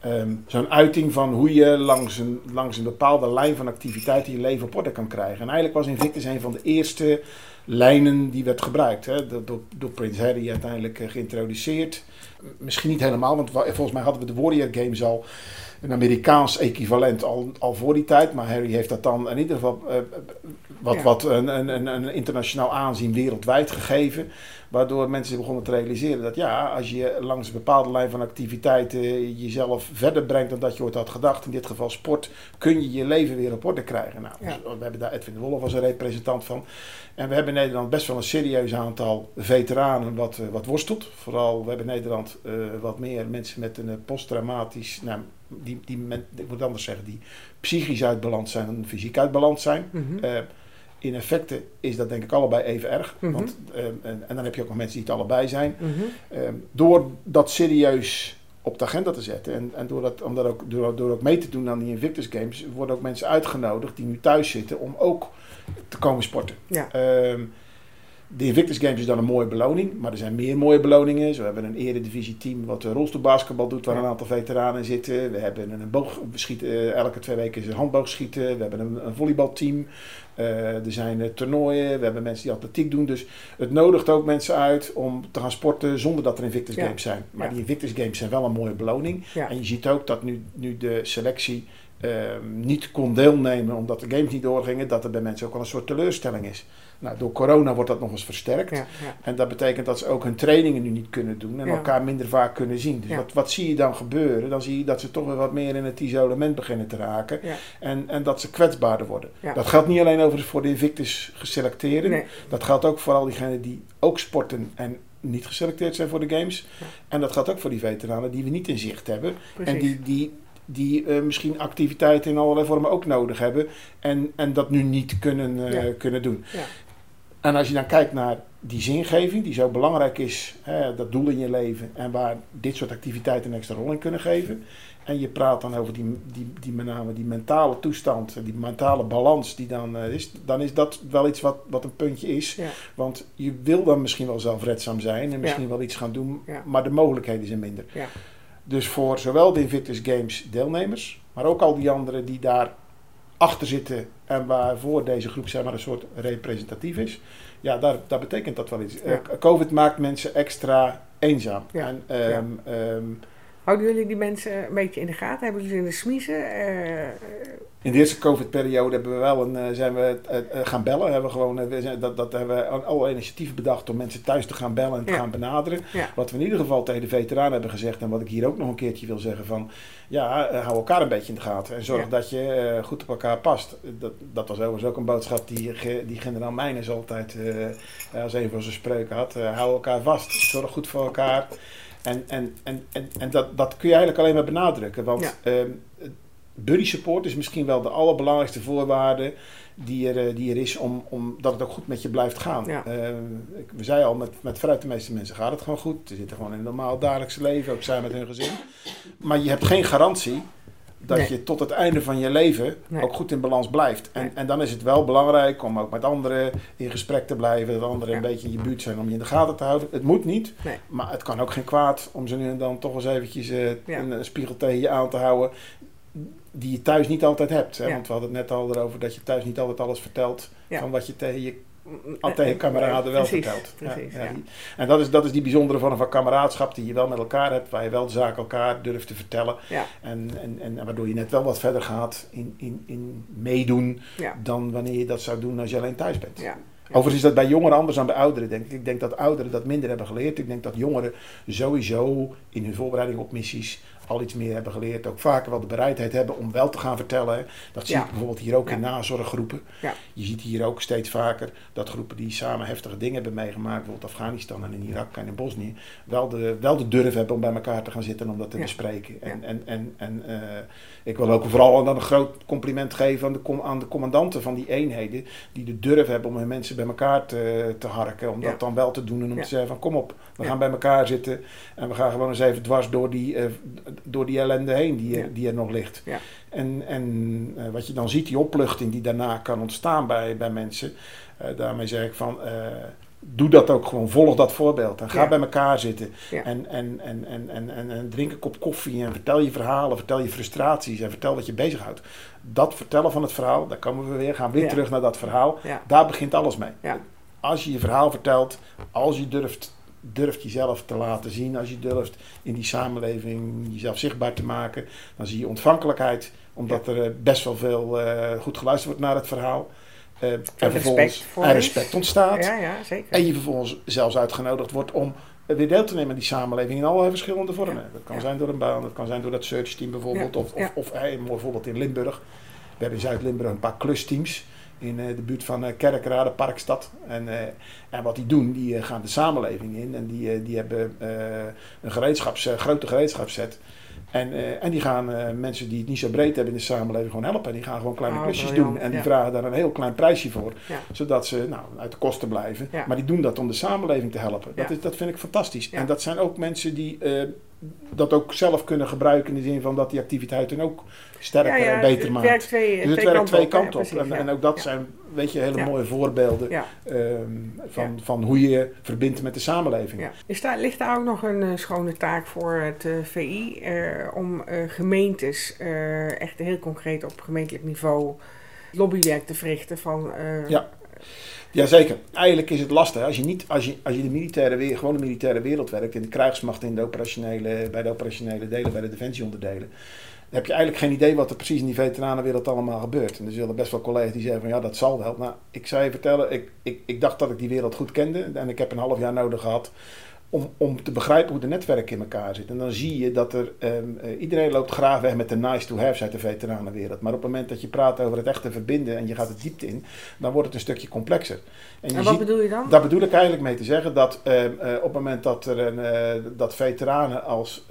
Ehm, zo'n uiting van hoe je langs een, langs een bepaalde lijn van activiteiten je leven op orde kan krijgen. En eigenlijk was Invictus een van de eerste lijnen die werd gebruikt. Hè, door, door Prince Harry uiteindelijk eh, geïntroduceerd. Misschien niet helemaal, want volgens mij hadden we de Warrior Games al een Amerikaans equivalent al, al voor die tijd. Maar Harry heeft dat dan in ieder geval uh, wat, wat een, een, een, internationaal aanzien wereldwijd gegeven. Waardoor mensen begonnen te realiseren dat ja, als je langs een bepaalde lijn van activiteiten jezelf verder brengt dan dat je ooit had gedacht, in dit geval sport, kun je je leven weer op orde krijgen. Nou, we hebben daar Edwin de Wolf als een representant van. En we hebben in Nederland best wel een serieus aantal veteranen wat, eh, wat worstelt. Vooral, we hebben in Nederland uh, wat meer mensen met een posttraumatisch, nou, die, die, ik moet anders zeggen, die psychisch uit balans zijn dan fysiek uit balans zijn. Mm in effecten is dat denk ik allebei even erg. Mhm. want, ehm, en, en, dan heb je ook nog mensen die het allebei zijn. Mm door dat serieus op de agenda te zetten en, en door, dat, om dat ook, door, door ook mee te doen aan die Invictus Games, worden ook mensen uitgenodigd die nu thuis zitten om ook te komen sporten. Ja. Ehm, de Invictus Games is dan een mooie beloning, maar er zijn meer mooie beloningen. Zo hebben we een eredivisie team wat rolstoelbasketbal doet, waar een aantal veteranen zitten. We hebben een boogschieten, uh, elke twee weken is een handboogschieten. We hebben een, een volleybalteam. Uh, er zijn uh, toernooien, we hebben mensen die atletiek doen. Dus het nodigt ook mensen uit om te gaan sporten zonder dat er Invictus Games zijn. Maar die Invictus Games zijn wel een mooie beloning. En je ziet ook dat nu, nu de selectie niet kon deelnemen omdat de games niet doorgingen, dat er bij mensen ook wel een soort teleurstelling is. Nou, door corona wordt dat nog eens versterkt. Ja, ja. En dat betekent dat ze ook hun trainingen nu niet kunnen doen en elkaar minder vaak kunnen zien. Dus wat, wat zie je dan gebeuren? Dan zie je dat ze toch weer wat meer in het isolement beginnen te raken. En, en dat ze kwetsbaarder worden. Dat geldt niet alleen over voor de Invictus geselecteerden. Nee. Dat geldt ook voor al diegenen die ook sporten en niet geselecteerd zijn voor de games. En dat geldt ook voor die veteranen die we niet in zicht hebben. En die, die die uh, misschien activiteiten in allerlei vormen ook nodig hebben en, en dat nu niet kunnen, uh, kunnen doen. Ja. En als je dan kijkt naar die zingeving, die zo belangrijk is, hè, dat doel in je leven en waar dit soort activiteiten een extra rol in kunnen geven. En je praat dan over die, die, die met name die mentale toestand, die mentale balans die dan uh, is, dan is dat wel iets wat, wat een puntje is. Ja. Want je wil dan misschien wel zelfredzaam zijn en misschien wel iets gaan doen, maar de mogelijkheden zijn minder. Dus voor zowel de Invictus Games deelnemers, maar ook al die anderen die daar achter zitten en waarvoor deze groep zeg maar een soort representatief is. Ja, daar, daar betekent dat wel iets. Eh, Covid maakt mensen extra eenzaam. Ja. En, um, um, Houden jullie die mensen een beetje in de gaten? Hebben jullie ze in de smiezen? Uh, in de eerste COVID-periode hebben we wel een, eh, zijn we uh, gaan bellen. Hebben we gewoon, we zijn, dat, dat hebben we alle initiatieven bedacht om mensen thuis te gaan bellen en te gaan benaderen. Wat we in ieder geval tegen de veteranen hebben gezegd en wat ik hier ook nog een keertje wil zeggen van ja, hou elkaar een beetje in de gaten en zorg dat je goed op elkaar past. Dat, dat was overigens ook een boodschap die, die generaal Meijners altijd als een van zijn spreuken had. hou elkaar vast, zorg goed voor elkaar. En, en, en, en, en dat, dat kun je eigenlijk alleen maar benadrukken. Want ja. Ehm, buddy support is misschien wel de allerbelangrijkste voorwaarde die er, eh, die er is om, om dat het ook goed met je blijft gaan. Ja. Ehm, we zeiden al, met, met vooruit de meeste mensen gaat het gewoon goed. Ze zitten gewoon in een normaal dagelijks leven, ook zijn met hun gezin. Maar je hebt geen garantie dat je tot het einde van je leven ook goed in balans blijft. En, en dan is het wel belangrijk om ook met anderen in gesprek te blijven. Dat anderen een beetje in je buurt zijn om je in de gaten te houden. Het moet niet, maar het kan ook geen kwaad om ze nu en dan toch eens eventjes uh, een, een, spiegel tegen je aan te houden. Die je thuis niet altijd hebt. Hè? Want we hadden het net al erover dat je thuis niet altijd alles vertelt van wat je tegen je al tegen kameraden wel verteld. Precies, ja, En dat is, dat is die bijzondere vorm van kameraadschap die je wel met elkaar hebt, waar je wel de zaak elkaar durft te vertellen. En, en, en waardoor je net wel wat verder gaat in, in, in meedoen dan wanneer je dat zou doen als je alleen thuis bent. Overigens is dat bij jongeren anders dan bij ouderen, denk ik. Ik denk dat ouderen dat minder hebben geleerd. Ik denk dat jongeren sowieso in hun voorbereiding op missies al iets meer hebben geleerd. Ook vaker wel de bereidheid hebben om wel te gaan vertellen. Dat zie je bijvoorbeeld hier ook in nazorggroepen. Ja. Je ziet hier ook steeds vaker dat groepen die samen heftige dingen hebben meegemaakt, bijvoorbeeld Afghanistan en in Irak en in Bosnië, wel de, wel de durf hebben om bij elkaar te gaan zitten en om dat te bespreken. En, en, en, en uh, ik wil ook vooral dan een groot compliment geven aan de, aan de commandanten van die eenheden, die de durf hebben om hun mensen bij elkaar te, te harken. Om dat dan wel te doen en om te zeggen van kom op, we gaan bij elkaar zitten en we gaan gewoon eens even dwars door die, uh, door die ellende heen die, Ja. die er nog ligt. Ja. En, en eh, wat je dan ziet, die opluchting die daarna kan ontstaan bij, bij mensen. eh, daarmee zeg ik van, eh, doe dat ook gewoon, volg dat voorbeeld. En ga Ja. bij elkaar zitten. Ja. En, en, en, en, en, en, en drink een kop koffie en vertel je verhalen, vertel je frustraties en vertel wat je bezighoudt. Dat vertellen van het verhaal, daar komen we weer, gaan we weer Ja. terug naar dat verhaal. Daar begint alles mee. Ja. Als je je verhaal vertelt, als je durft, durft jezelf te laten zien, als je durft in die samenleving jezelf zichtbaar te maken, dan zie je ontvankelijkheid, omdat er eh, best wel veel eh, goed geluisterd wordt naar het verhaal. Eh, en vervolgens respect voor en respect ontstaat. Ja, ja, zeker. En je vervolgens zelfs uitgenodigd wordt om weer deel te nemen aan die samenleving in allerlei verschillende vormen. Ja. Dat kan zijn door een baan, dat kan zijn door dat searchteam bijvoorbeeld. Of, of, of een mooi voorbeeld in Limburg. We hebben in Zuid-Limburg een paar klusteams in eh, de buurt van eh, Kerkrade, Parkstad. En, eh, en wat die doen, die gaan de samenleving in en die, die hebben een gereedschaps, grote gereedschapsset. En, en die gaan mensen die het niet zo breed hebben in de samenleving gewoon helpen. Die gaan gewoon kleine Oh, klusjes doen. En die ja. vragen daar een heel klein prijsje voor. Ja. Zodat ze nou, uit de kosten blijven. Ja. Maar die doen dat om de samenleving te helpen. Dat, is, dat vind ik fantastisch. En dat zijn ook mensen die dat ook zelf kunnen gebruiken. In de zin van dat die activiteit hun ook sterker Ja, ja, en beter maakt. werkt twee, dus het twee werkt twee kanten op. En, ja. en ook dat zijn, weet je, hele mooie voorbeelden ehm, van, van hoe je je verbindt met de samenleving. Is daar, ligt daar ook nog een eh, schone taak voor het eh, VI eh, om gemeentes echt heel concreet op gemeentelijk niveau lobbywerk te verrichten van... Ja. Jazeker. Eigenlijk is het lastig. Als je, niet, als je, als je de militaire wereld, gewoon de militaire wereld werkt, in de krijgsmacht, in de operationele, bij de operationele delen, bij de defensieonderdelen, dan heb je eigenlijk geen idee wat er precies in die veteranenwereld allemaal gebeurt. En er zullen best wel collega's die zeggen van ja, dat zal wel. Nou, ik zou je vertellen, ik, ik, ik dacht dat ik die wereld goed kende en ik heb een half jaar nodig gehad om, om te begrijpen hoe de netwerken in elkaar zitten. En dan zie je dat er, ehm, eh, iedereen loopt graag weg met de nice to have's uit de veteranenwereld. Maar op het moment dat je praat over het echte verbinden en je gaat het diepte in, dan wordt het een stukje complexer. En je En wat ziet, bedoel je dan? daar bedoel ik eigenlijk mee te zeggen dat ehm, eh, op het moment dat er een, eh, dat veteranen als,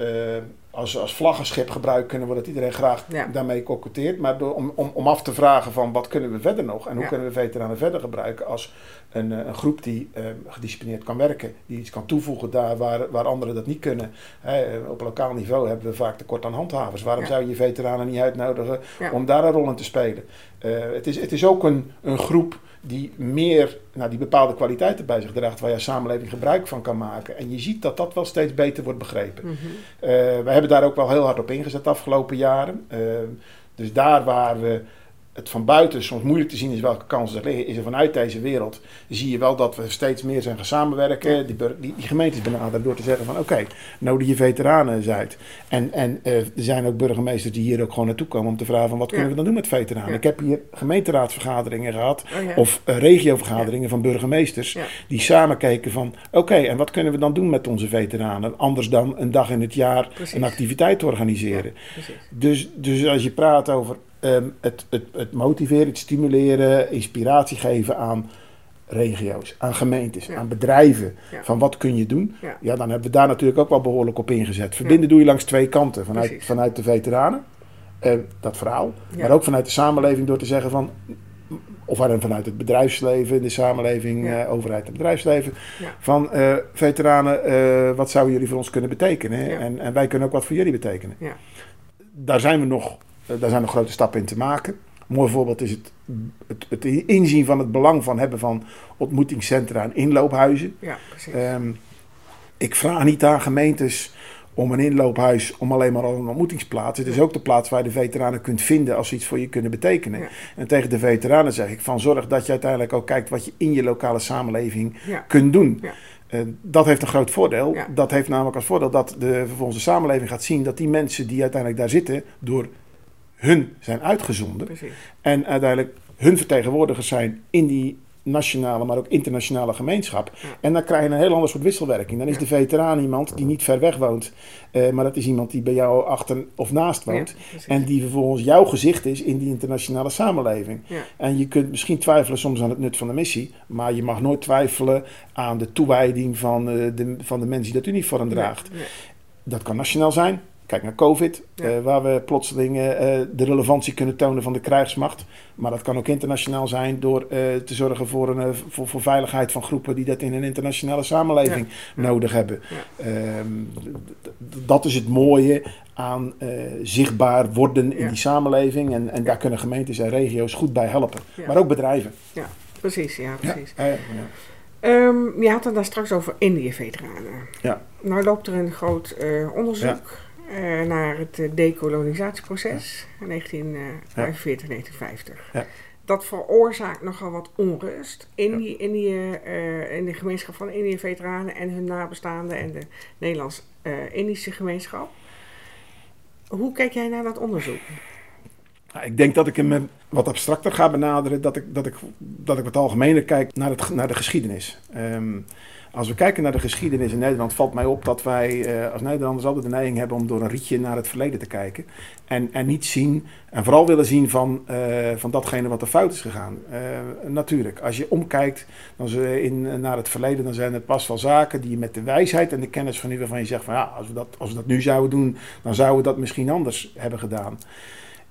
als, als vlaggenschip gebruikt kunnen worden, dat iedereen graag Ja. daarmee koketteert. Maar om, om, om af te vragen van wat kunnen we verder nog en hoe Ja. kunnen we veteranen verder gebruiken als een, eh, een groep die ehm, gedisciplineerd kan werken, die iets kan toevoegen daar waar, waar anderen dat niet kunnen. Hè, eh, op lokaal niveau hebben we vaak tekort aan handhavers. Waarom Ja. zou je veteranen niet uitnodigen Ja. om daar een rol in te spelen? Eh, het, is, het is ook een, een groep die meer, nou, die bepaalde kwaliteiten bij zich draagt, waar je samenleving gebruik van kan maken. En je ziet dat dat wel steeds beter wordt begrepen. Mhm. Eh, we hebben daar ook wel heel hard op ingezet de afgelopen jaren. Eh, dus daar waar we het van buiten soms moeilijk te zien is welke kansen er liggen, is er vanuit deze wereld, zie je wel dat we steeds meer zijn gaan samenwerken. Die, die, die gemeentes benaderen door te zeggen van oké, nodig je veteranen eens uit. En, en eh, er zijn ook burgemeesters die hier ook gewoon naartoe komen om te vragen van wat kunnen we dan doen met veteranen. Ik heb hier gemeenteraadsvergaderingen gehad Oh, of eh, regiovergaderingen van burgemeesters die samen keken van oké, en wat kunnen we dan doen met onze veteranen? Anders dan een dag in het jaar Precies. een activiteit te organiseren. Dus, dus als je praat over ehm, het, het, het motiveren, het stimuleren, inspiratie geven aan regio's, aan gemeentes, Ja. aan bedrijven, Ja. van wat kun je doen, Ja. ja. dan hebben we daar natuurlijk ook wel behoorlijk op ingezet. Verbinden doe je langs twee kanten, vanuit, Precies. vanuit de veteranen, eh, dat verhaal, maar ook vanuit de samenleving door te zeggen van, of vanuit het bedrijfsleven, de samenleving, eh, overheid en bedrijfsleven, van eh, veteranen, wat zouden jullie voor ons kunnen betekenen? En, en wij kunnen ook wat voor jullie betekenen Ja. daar zijn we nog, daar zijn nog grote stappen in te maken. Een mooi voorbeeld is het, het, het inzien van het belang van hebben van ontmoetingscentra en inloophuizen. Ja, precies. Ehm, ik vraag niet aan gemeentes om een inloophuis om alleen maar al een ontmoetingsplaats. Het is ook de plaats waar je de veteranen kunt vinden als ze iets voor je kunnen betekenen. Ja. En tegen de veteranen zeg ik van zorg dat je uiteindelijk ook kijkt wat je in je lokale samenleving ja. kunt doen. Ja. Eh, dat heeft een groot voordeel. Ja. Dat heeft namelijk als voordeel dat de, vervolgens de samenleving gaat zien dat die mensen die uiteindelijk daar zitten, door hun zijn uitgezonden. Precies. En uiteindelijk hun vertegenwoordigers zijn in die nationale, maar ook internationale gemeenschap. Ja. En dan krijg je een heel ander soort wisselwerking. Dan is Ja. de veteraan iemand die niet ver weg woont, eh, maar dat is iemand die bij jou achter of naast woont. Ja. En die vervolgens jouw gezicht is in die internationale samenleving. En je kunt misschien twijfelen soms aan het nut van de missie, maar je mag nooit twijfelen aan de toewijding van, eh, de, van de mensen die dat uniform draagt. Dat kan nationaal zijn, Kijk naar COVID, Ja. eh, waar we plotseling eh, eh, de relevantie kunnen tonen van de krijgsmacht. Maar dat kan ook internationaal zijn door te zorgen voor, een, voor, voor veiligheid van groepen die dat in een internationale samenleving nodig hebben. Ja. Ehm, dat is het mooie aan zichtbaar worden in die samenleving. En, en daar kunnen gemeentes en regio's goed bij helpen. Maar ook bedrijven. Precies, ja, precies. Ja, ja. Ehm, je had het daar straks over Indië-veteranen. Ja. Nou loopt er een groot onderzoek naar het eh, decolonisatieproces in 1945, 1950. Ja. Dat veroorzaakt nogal wat onrust in, die, in, die, eh, in de gemeenschap van Indië-veteranen en hun nabestaanden en de Nederlands-Indische gemeenschap. Hoe kijk jij naar dat onderzoek? Nou, ik denk dat ik hem eh, wat abstracter ga benaderen, dat ik, dat ik, dat ik wat algemener kijk naar, het, naar de geschiedenis. Ehm, als we kijken naar de geschiedenis in Nederland, valt mij op dat wij eh, als Nederlanders altijd de neiging hebben om door een rietje naar het verleden te kijken. En, en niet zien, en vooral willen zien van, eh, van datgene wat er fout is gegaan. Natuurlijk, als je omkijkt dan ze in, naar het verleden, dan zijn er pas wel zaken die je met de wijsheid en de kennis van nu waarvan je zegt van ja, als we dat, als we dat nu zouden doen, dan zouden we dat misschien anders hebben gedaan.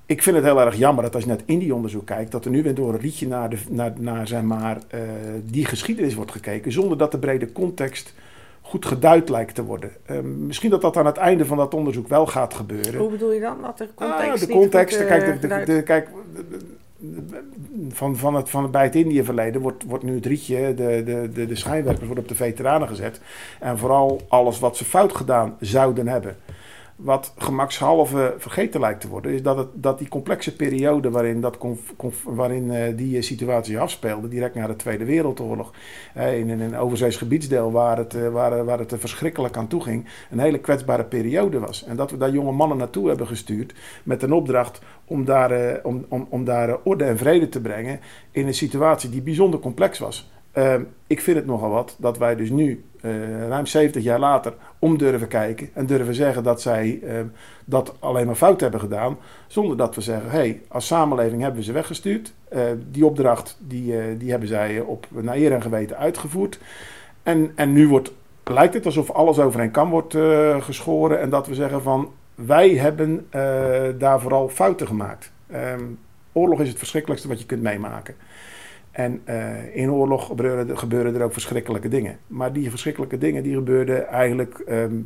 Ik vind het heel erg jammer dat als je naar het Indie-onderzoek kijkt, dat er nu weer door een rietje naar, de, naar, naar zeg maar, eh, die geschiedenis wordt gekeken, zonder dat de brede context goed geduid lijkt te worden. Eh, misschien dat dat aan het einde van dat onderzoek wel gaat gebeuren. Hoe bedoel je dan? Dat de context Ah, de context, goed, eh, kijk, de, de, geduid- de- kijk van, van, het, van het, bij het Indië-verleden wordt, wordt nu het rietje, de, de, de, de schijnwerpers worden op de veteranen gezet. En vooral alles wat ze fout gedaan zouden hebben. Wat gemakshalve vergeten lijkt te worden, is dat, het, dat die complexe periode waarin, dat waarin eh, die eh, situatie afspeelde, direct na de Tweede Wereldoorlog, in, in een overzees gebiedsdeel waar het, eh, waar, waar het er verschrikkelijk aan toe ging, een hele kwetsbare periode was. En dat we daar jonge mannen naartoe hebben gestuurd met een opdracht om daar, om, om, om daar orde en vrede te brengen in een situatie die bijzonder complex was. Ehm, ik vind het nogal wat dat wij dus nu, eh, ruim 70 jaar later, om durven kijken en durven zeggen dat zij ehm, dat alleen maar fout hebben gedaan. Zonder dat we zeggen, hé, hey, als samenleving hebben we ze weggestuurd. Eh, die opdracht die, eh, die hebben zij op, naar eer en geweten uitgevoerd. En, en nu wordt, lijkt het alsof alles over een kam wordt eh, geschoren en dat we zeggen van, wij hebben daar vooral fouten gemaakt. Ehm, oorlog is het verschrikkelijkste wat je kunt meemaken. En eh, in oorlog gebeuren, gebeuren er ook verschrikkelijke dingen. Maar die verschrikkelijke dingen die gebeurden eigenlijk ehm,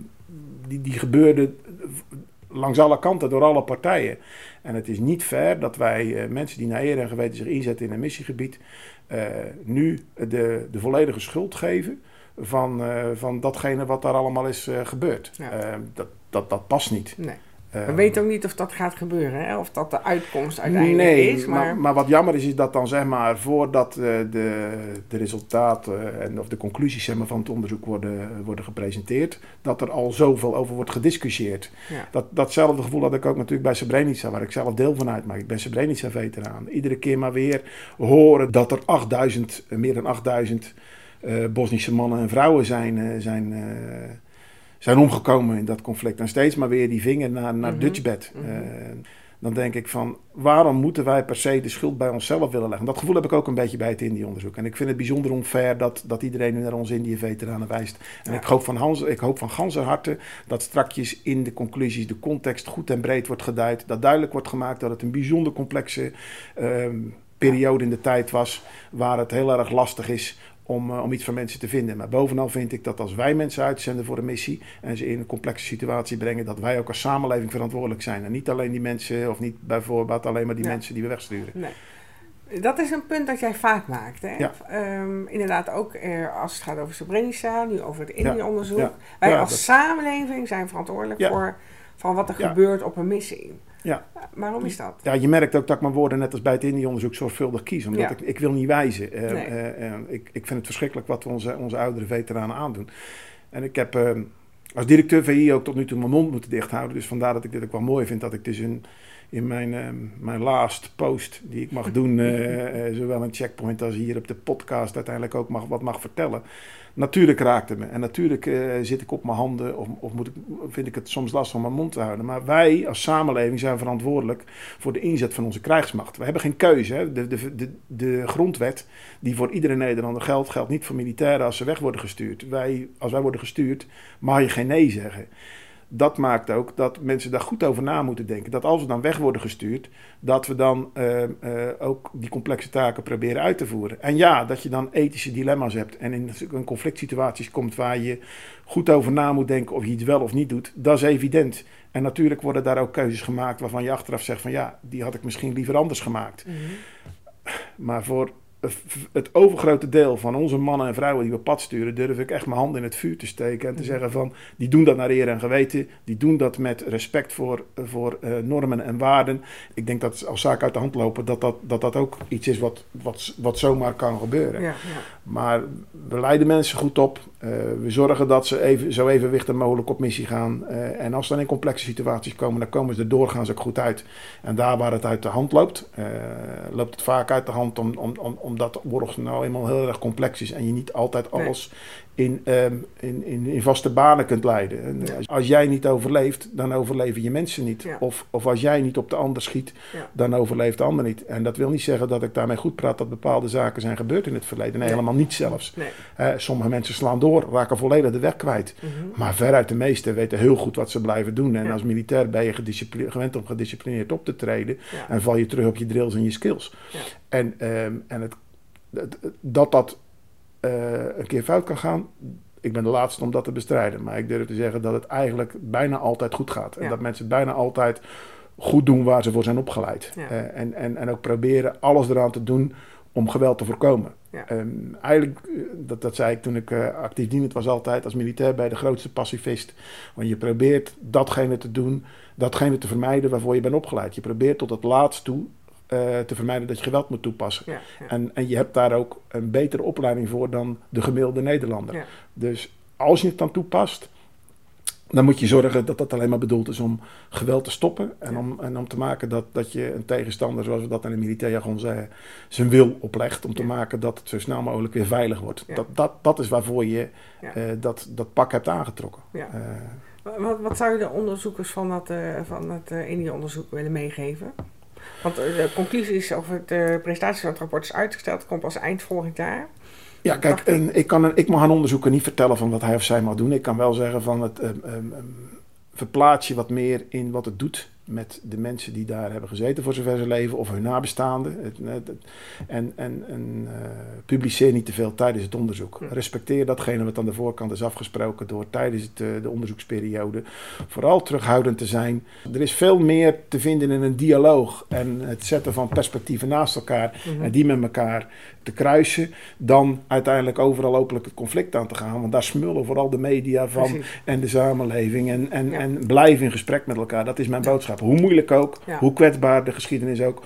die, die gebeurden langs alle kanten door alle partijen. En het is niet fair dat wij eh, mensen die naar eer en geweten zich inzetten in een missiegebied, eh, nu de, de volledige schuld geven van, van datgene wat daar allemaal is gebeurd. Ja. Eh, dat, dat, dat past niet. Nee. Eh, We weten ook niet of dat gaat gebeuren, hè? of dat de uitkomst uiteindelijk nee, is. Maar, maar, maar wat jammer is, is dat dan zeg maar voordat eh, de, de resultaten en of de conclusies zeg maar, van het onderzoek worden, worden gepresenteerd, dat er al zoveel over wordt gediscussieerd. ja. Dat, datzelfde gevoel had ik ook natuurlijk bij Srebrenica, waar ik zelf deel van uitmaak. Ik ben Srebrenica-veteraan. Iedere keer maar weer horen dat er 8000, eh, meer dan 8000 eh, Bosnische mannen en vrouwen zijn, eh, zijn, eh, zijn omgekomen in dat conflict. En steeds maar weer die vinger naar, naar Mhm. Dutchbed. Mhm. Eh, dan denk ik van, waarom moeten wij per se de schuld bij onszelf willen leggen? Dat gevoel heb ik ook een beetje bij het Indië-onderzoek. En ik vind het bijzonder onfair dat, dat iedereen nu naar onze Indië-veteranen wijst. En Ja. ik hoop van, Hans, ik hoop van ganse harte dat strakjes in de conclusies de context goed en breed wordt geduid. Dat duidelijk wordt gemaakt dat het een bijzonder complexe ehm, periode in de tijd was. Waar het heel erg lastig is om, eh, om iets van mensen te vinden. Maar bovenal vind ik dat als wij mensen uitzenden voor een missie en ze in een complexe situatie brengen, dat wij ook als samenleving verantwoordelijk zijn. En niet alleen die mensen, of niet bijvoorbeeld alleen maar die Ja. mensen die we wegsturen. Nee. Dat is een punt dat jij vaak maakt. Hè? Ja. Ehm, inderdaad, ook eh, als het gaat over Srebrenica, nu over het Indië-onderzoek. ja. Wij als dat- samenleving zijn verantwoordelijk voor van wat er gebeurt op een missie. Ja. Waarom is dat? Ja, je merkt ook dat ik mijn woorden net als bij het Indië-onderzoek zorgvuldig kies. Omdat Ja. ik, ik wil niet wijzen. Eh, Nee. eh, eh, ik, ik vind het verschrikkelijk wat we onze, onze oudere veteranen aandoen. En ik heb als directeur VI ook tot nu toe mijn mond moeten dichthouden. Dus vandaar dat ik dit ook wel mooi vind. Dat ik dus in, in mijn, eh, mijn last post die ik mag doen, eh, eh, zowel in Checkpoint als hier op de podcast, uiteindelijk ook mag, wat mag vertellen. Natuurlijk raakt het me. En natuurlijk zit ik op mijn handen of, of moet ik, vind ik het soms lastig om mijn mond te houden. Maar wij als samenleving zijn verantwoordelijk voor de inzet van onze krijgsmacht. We hebben geen keuze. Hè. De, de, de, de grondwet die voor iedere Nederlander geldt, geldt niet voor militairen als ze weg worden gestuurd. Wij, als wij worden gestuurd, mag je geen nee zeggen. Dat maakt ook dat mensen daar goed over na moeten denken. Dat als we dan weg worden gestuurd, dat we dan uh, uh, ook die complexe taken proberen uit te voeren. En ja, dat je dan ethische dilemma's hebt en in, in conflict situaties komt waar je goed over na moet denken of je iets wel of niet doet, dat is evident. En natuurlijk worden daar ook keuzes gemaakt waarvan je achteraf zegt van ja, die had ik misschien liever anders gemaakt. Mm -hmm. Maar voor het overgrote deel van onze mannen en vrouwen die we pad sturen, durf ik echt mijn hand in het vuur te steken en te zeggen van, die doen dat naar eer en geweten, die doen dat met respect voor, voor uh, normen en waarden. Ik denk dat als zaken uit de hand lopen, dat dat, dat, dat ook iets is wat, wat, wat zomaar kan gebeuren. Ja, ja. Maar we leiden mensen goed op, uh, we zorgen dat ze even, zo evenwichtig mogelijk op missie gaan uh, en als ze dan in complexe situaties komen, dan komen ze er doorgaans ook goed uit. En daar waar het uit de hand loopt, loopt het vaak uit de hand om, om, om omdat oorlog nou eenmaal heel erg complex is en je niet altijd alles in, um, in, in, in, vaste banen kunt leiden. En ja. Als jij niet overleeft, dan overleven je mensen niet. Ja. Of, of als jij niet op de ander schiet, ja. dan overleeft de ander niet. En dat wil niet zeggen dat ik daarmee goed praat dat bepaalde zaken zijn gebeurd in het verleden. Nee, nee. helemaal niet zelfs. Nee. Uh, sommige mensen slaan door, raken volledig de weg kwijt. Mm -hmm. Maar veruit de meesten weten heel goed wat ze blijven doen. En als militair ben je gewend om gedisciplineerd op te treden. En val je terug op je drills en je skills. En, um, en het, dat dat een keer fout kan gaan. Ik ben de laatste om dat te bestrijden. Maar ik durf te zeggen dat het eigenlijk bijna altijd goed gaat. En dat mensen bijna altijd goed doen waar ze voor zijn opgeleid. Ja. Uh, en, en, en ook proberen alles eraan te doen om geweld te voorkomen. Ja. Um, eigenlijk, dat, dat zei ik toen ik uh, actief dienend was altijd als militair bij de grootste pacifist. Want je probeert datgene te doen, datgene te vermijden waarvoor je bent opgeleid. Je probeert tot het laatst toe uh, te vermijden dat je geweld moet toepassen. Ja, ja. En, en je hebt daar ook een betere opleiding voor dan de gemiddelde Nederlander. Ja. Dus als je het dan toepast, dan moet je zorgen dat dat alleen maar bedoeld is om geweld te stoppen. En, om, en om te maken dat, dat je een tegenstander, zoals we dat in de militair jargon zeggen, zijn wil oplegt. Om te maken dat het zo snel mogelijk weer veilig wordt. Dat, dat, dat is waarvoor je uh, dat, dat pak hebt aangetrokken. Uh, wat, wat zou je de onderzoekers van, dat, van het Indië-onderzoek willen meegeven? Want de conclusie is over de presentatie van het rapport is uitgesteld, komt pas eind volgend jaar. Ja, kijk, en ik, kan, ik mag een onderzoeker niet vertellen van wat hij of zij mag doen. Ik kan wel zeggen van het um, um, verplaats je wat meer in wat het doet met de mensen die daar hebben gezeten voor zover ze leven of hun nabestaanden. En en, en uh, publiceer niet te veel tijdens het onderzoek. Respecteer datgene wat aan de voorkant is afgesproken door tijdens het, uh, de onderzoeksperiode. Vooral terughoudend te zijn. Er is veel meer te vinden in een dialoog en het zetten van perspectieven naast elkaar mm -hmm. en die met elkaar te kruisen, dan uiteindelijk overal openlijk het conflict aan te gaan. Want daar smullen vooral de media van Precies. en de samenleving. En, en, ja. en blijf in gesprek met elkaar. Dat is mijn boodschap. Hoe moeilijk ook, ja. hoe kwetsbaar de geschiedenis ook.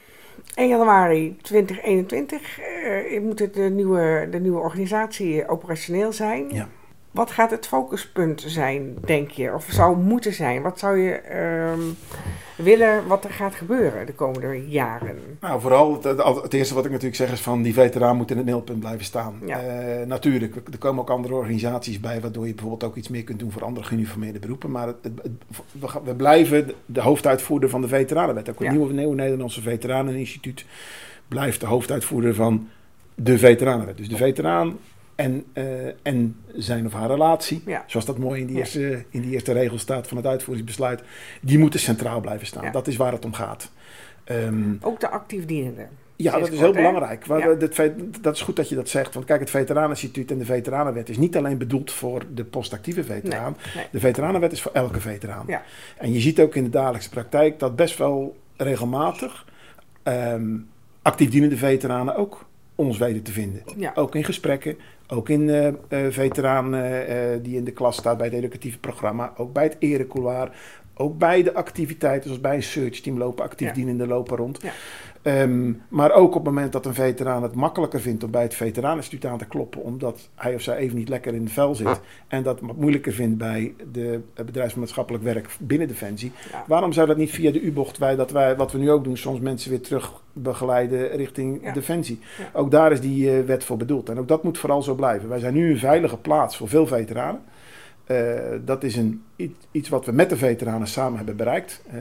1 januari 2021 uh, moet het de nieuwe, de nieuwe organisatie operationeel zijn. Ja. Wat gaat het focuspunt zijn, denk je? Of zou moeten zijn? Wat zou je um, willen wat er gaat gebeuren de komende jaren? Nou, vooral het, het, eerste wat ik natuurlijk zeg is van die veteraan moet in het middelpunt blijven staan. Ja. Uh, natuurlijk, er komen ook andere organisaties bij waardoor je bijvoorbeeld ook iets meer kunt doen voor andere geuniformeerde beroepen. Maar het, het, we, we, blijven de hoofduitvoerder van de veteranenwet. Ook het ja. nieuwe, nieuwe Nederlandse Veteraneninstituut blijft de hoofduitvoerder van de veteranenwet. Dus de veteraan en, uh, en zijn of haar relatie, ja. zoals dat mooi in die, eerste, in die eerste regel staat van het uitvoeringsbesluit, die moeten centraal blijven staan. Ja. Dat is waar het om gaat. Um, Ook de actief dienende. Ja, dat is heel belangrijk. Ja. Dat, dat, is goed dat je dat zegt. Want kijk, het Veteraneninstituut en de Veteranenwet is niet alleen bedoeld voor de postactieve veteraan. Nee, nee. De Veteranenwet is voor elke veteraan. Ja. En je ziet ook in de dagelijkse praktijk dat best wel regelmatig um, actief dienende veteranen ook ons weten te vinden. Ja. Ook in gesprekken, ook in uh, uh, veteraan uh, die in de klas staat bij het educatieve programma, ook bij het erecouloir, ook bij de activiteiten zoals bij een search team lopen actief ja. dienende lopen rond. Ja. Um, maar ook op het moment dat een veteraan het makkelijker vindt om bij het Veteraneninstituut aan te kloppen, omdat hij of zij even niet lekker in het vel zit. Ah. En dat wat moeilijker vindt bij de bedrijfsmaatschappelijk werk binnen Defensie. Ja. Waarom zou dat niet via de U-bocht, wij, dat wij, wat we nu ook doen, soms mensen weer terug begeleiden richting ja. Defensie? Ook daar is die uh, wet voor bedoeld. En ook dat moet vooral zo blijven. Wij zijn nu een veilige plaats voor veel veteranen. Uh, dat is een, iets wat we met de veteranen samen hebben bereikt. Uh,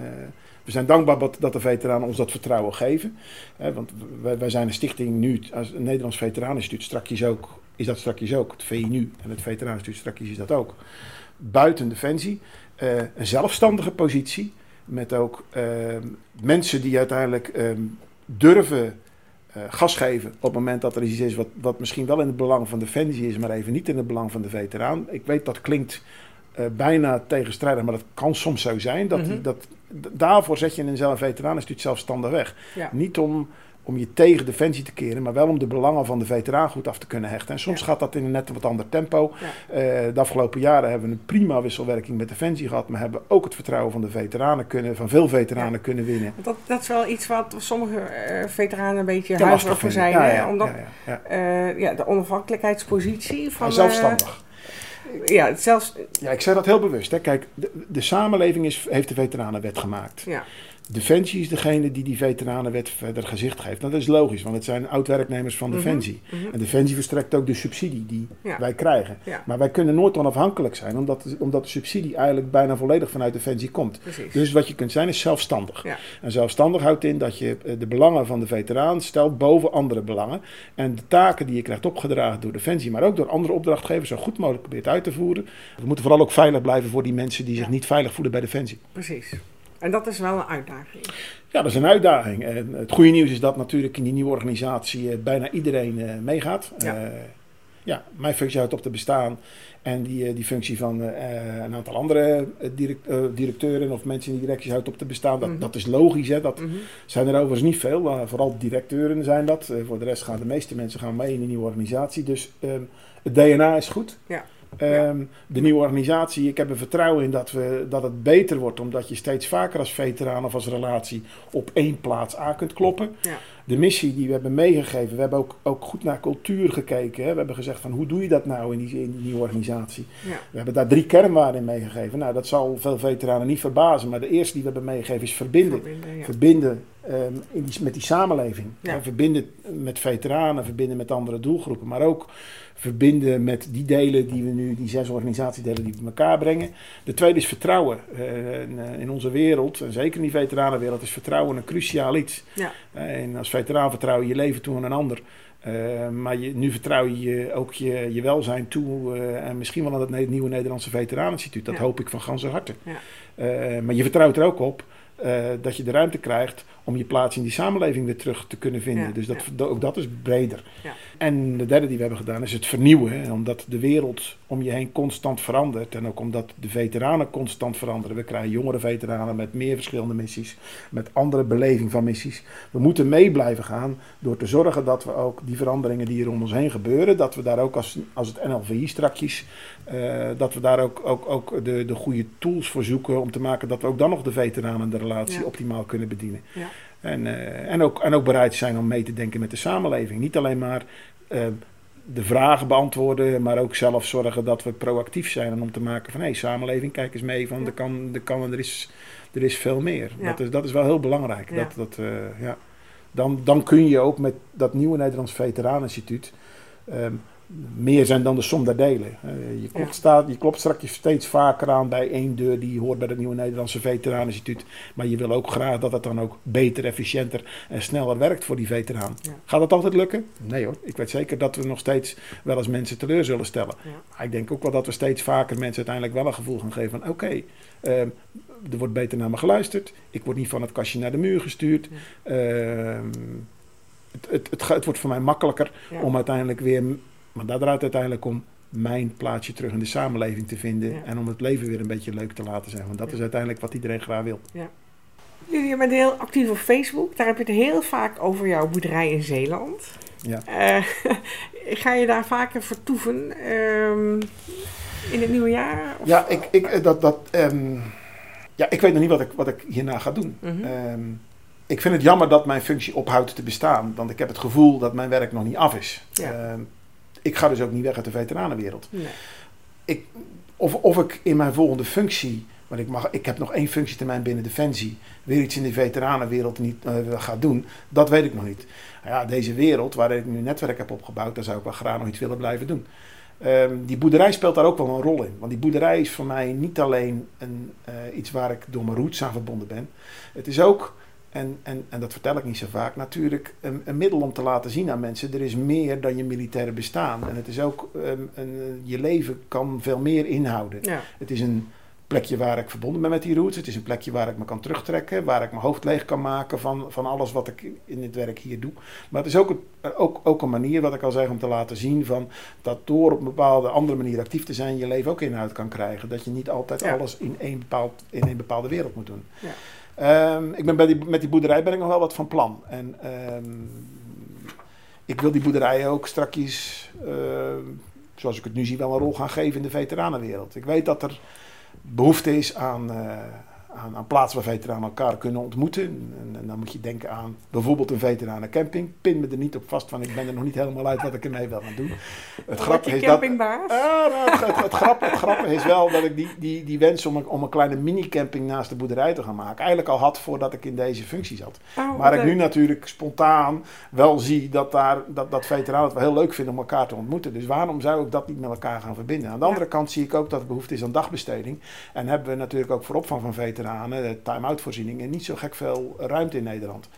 we zijn dankbaar dat, de veteranen ons dat vertrouwen geven. Hè, want wij, wij, zijn een stichting nu, als een Nederlands Veteraneninstituut, strakjes ook, is dat strakjes ook. Het VI nu en het Veteraneninstituut strakjes is dat ook. Buiten Defensie. eh, een zelfstandige positie. Met ook ehm, mensen die uiteindelijk ehm, durven gas geven op het moment dat er iets is wat, wat misschien wel in het belang van Defensie is, maar even niet in het belang van de veteraan. Ik weet dat klinkt uh, bijna tegenstrijdig, maar dat kan soms zo zijn. Dat, die, dat, daarvoor zet je een veteranenstuut zelfstandig weg. Ja. Niet om om je tegen Defensie te keren, maar wel om de belangen van de veteraan goed af te kunnen hechten. En soms gaat dat in een net wat ander tempo. Ja. Uh, de afgelopen jaren hebben we een prima wisselwerking met Defensie gehad, maar hebben ook het vertrouwen van de veteranen kunnen, van veel veteranen ja. kunnen winnen. Dat, dat is wel iets wat sommige uh, veteranen een beetje huiverig voor zijn. Omdat uh, ja, de onafhankelijkheidspositie van... zelfstandig. Ja, zelfs... ja, ik zei dat heel bewust. Hè. Kijk, de, de samenleving is, heeft de veteranenwet gemaakt. Ja. Defensie is degene die die veteranenwet verder gezicht geeft. Nou, dat is logisch, want het zijn oud-werknemers van mhm, Defensie. Mm -hmm. En Defensie verstrekt ook de subsidie die wij krijgen. Ja. Maar wij kunnen nooit onafhankelijk zijn, omdat, omdat de subsidie eigenlijk bijna volledig vanuit Defensie komt. Precies. Dus wat je kunt zijn is zelfstandig. Ja. En zelfstandig houdt in dat je eh, de belangen van de veteraan stelt boven andere belangen. En de taken die je krijgt opgedragen door Defensie, maar ook door andere opdrachtgevers, zo goed mogelijk probeert uit te voeren. We moeten vooral ook veilig blijven voor die mensen die zich niet veilig voelen bij Defensie. Precies. En dat is wel een uitdaging. Ja, dat is een uitdaging. En het goede nieuws is dat natuurlijk in die nieuwe organisatie eh, bijna iedereen uh, meegaat. Ja. Uh, ja, mijn functie houdt op te bestaan. En die, die functie van een aantal andere direct, directeuren of mensen in die directies houdt op te bestaan. Dat, mm -hmm. dat is logisch. Hè? Dat mm -hmm. zijn er overigens niet veel. vooral directeuren zijn dat. voor de rest gaan de meeste mensen gaan mee in die nieuwe organisatie. Dus ehm, het DNA is goed. Ja. Um, de nieuwe organisatie, ik heb er vertrouwen in dat, we, dat het beter wordt, omdat je steeds vaker als veteraan of als relatie op één plaats aan kunt kloppen. Ja. De missie die we hebben meegegeven, we hebben ook, ook goed naar cultuur gekeken. Hè. We hebben gezegd van hoe doe je dat nou in die, in die nieuwe organisatie. Ja. We hebben daar drie kernwaarden in meegegeven. Nou, dat zal veel veteranen niet verbazen, maar de eerste die we hebben meegegeven is verbinden. Verbinden, ja. verbinden um, in die, met die samenleving. Verbinden met veteranen, verbinden met andere doelgroepen, maar ook verbinden met die delen die we nu, die zes organisatiedelen die we elkaar brengen. De tweede is vertrouwen. Uh, in onze wereld, en zeker in die veteranenwereld, is vertrouwen een cruciaal iets. Ja. Uh, en als veteraan vertrouw je je leven toe aan een ander. Uh, maar je, nu vertrouw je ook je, je welzijn toe en misschien wel aan het nieuwe Nederlandse Veteraneninstituut. Dat ja. hoop ik van ganse harte. Ja. maar je vertrouwt er ook op dat je de ruimte krijgt om je plaats in die samenleving weer terug te kunnen vinden. Ja, dus dat, ja. ook dat is breder. Ja. En de derde die we hebben gedaan is het vernieuwen. Hè, omdat de wereld om je heen constant verandert. En ook omdat de veteranen constant veranderen. We krijgen jongere veteranen met meer verschillende missies. Met andere beleving van missies. We moeten mee blijven gaan door te zorgen dat we ook die veranderingen die er om ons heen gebeuren. Dat we daar ook als, als het NLVI strakjes. Uh, dat we daar ook, ook, ook de, de goede tools voor zoeken. Om te maken dat we ook dan nog de veteranen de relatie optimaal kunnen bedienen. Ja. En, uh, en, ook, en ook bereid zijn om mee te denken met de samenleving. Niet alleen maar uh, de vragen beantwoorden, maar ook zelf zorgen dat we proactief zijn. En om te maken van hé, hey, samenleving, kijk eens mee, van er, kan, er, kan, er, is, er is veel meer. Ja. Dat, is, dat is wel heel belangrijk. Ja. Dat, dat, uh, ja. dan, dan kun je ook met dat nieuwe Nederlands Veteraneninstituut. Um, meer zijn dan de som der delen. Uh, je, klopt ja. staat, je klopt straks steeds vaker aan bij één deur die hoort bij het nieuwe Nederlandse Veteraneninstituut. Maar je wil ook graag dat het dan ook beter, efficiënter en sneller werkt voor die veteraan. Ja. Gaat dat altijd lukken? Nee hoor. Ik weet zeker dat we nog steeds wel eens mensen teleur zullen stellen. Ja. Maar ik denk ook wel dat we steeds vaker mensen uiteindelijk wel een gevoel gaan geven van oké, okay, uh, er wordt beter naar me geluisterd. Ik word niet van het kastje naar de muur gestuurd. Uh, het, het, het, het, wordt voor mij makkelijker om uiteindelijk weer maar dat draait uiteindelijk om mijn plaatsje terug in de samenleving te vinden. Ja. En om het leven weer een beetje leuk te laten zijn. Want dat ja. is uiteindelijk wat iedereen graag wil. Ja. Jullie bent heel actief op Facebook. Daar heb je het heel vaak over jouw boerderij in Zeeland. Ja. Uh, ga je daar vaker vertoeven um, in het nieuwe jaar? Of? Ja, ik, ik, dat, dat, um, ja, ik weet nog niet wat ik, wat ik hierna ga doen. Mm -hmm. um, ik vind het jammer dat mijn functie ophoudt te bestaan. Want ik heb het gevoel dat mijn werk nog niet af is. Ja ik ga dus ook niet weg uit de veteranenwereld. Nee. Ik, of, of ik in mijn volgende functie, want ik, mag, ik heb nog één functietermijn binnen Defensie, weer iets in de veteranenwereld niet uh, ga doen, dat weet ik nog niet. Nou ja, deze wereld waar ik nu een netwerk heb opgebouwd, daar zou ik wel graag nog iets willen blijven doen. Um, die boerderij speelt daar ook wel een rol in. Want die boerderij is voor mij niet alleen een, uh, iets waar ik door mijn roots aan verbonden ben. Het is ook en, en, en dat vertel ik niet zo vaak. Natuurlijk een, een, middel om te laten zien aan mensen: er is meer dan je militaire bestaan. En het is ook, um, een, je leven kan veel meer inhouden. Ja. Het is een plekje waar ik verbonden ben met die roots. Het is een plekje waar ik me kan terugtrekken, waar ik mijn hoofd leeg kan maken van, van alles wat ik in dit werk hier doe. Maar het is ook, een, ook, ook een manier, wat ik al zeg, om te laten zien van dat door op een bepaalde andere manier actief te zijn, je leven ook inhoud kan krijgen. Dat je niet altijd alles in één, bepaald, in één bepaalde wereld moet doen. Ja. Ehm, ik ben bij die, met die boerderij ben ik nog wel wat van plan. En ehm, ik wil die boerderijen ook strakjes, ehm, zoals ik het nu zie, wel een rol gaan geven in de veteranenwereld. Ik weet dat er behoefte is aan, uh, aan, aan plaatsen waar veteranen elkaar kunnen ontmoeten. En, en, dan moet je denken aan bijvoorbeeld een veteranencamping. Pin me er niet op vast, want ik ben er nog niet helemaal uit wat ik ermee wil gaan doen. Het grappige is dat. Het, grappige, is wel dat ik die, die, die wens om een, om een kleine mini-camping naast de boerderij te gaan maken, eigenlijk al had voordat ik in deze functie zat. Oh, maar ik nu natuurlijk spontaan wel zie dat, daar, dat, dat veteranen het wel heel leuk vinden om elkaar te ontmoeten. Dus waarom zou ik dat niet met elkaar gaan verbinden? Aan de andere kant zie ik ook dat er behoefte is aan dagbesteding. En hebben we natuurlijk ook voor opvang van veteranen veteranen, time-out voorzieningen, niet zo gek veel ruimte in Nederland.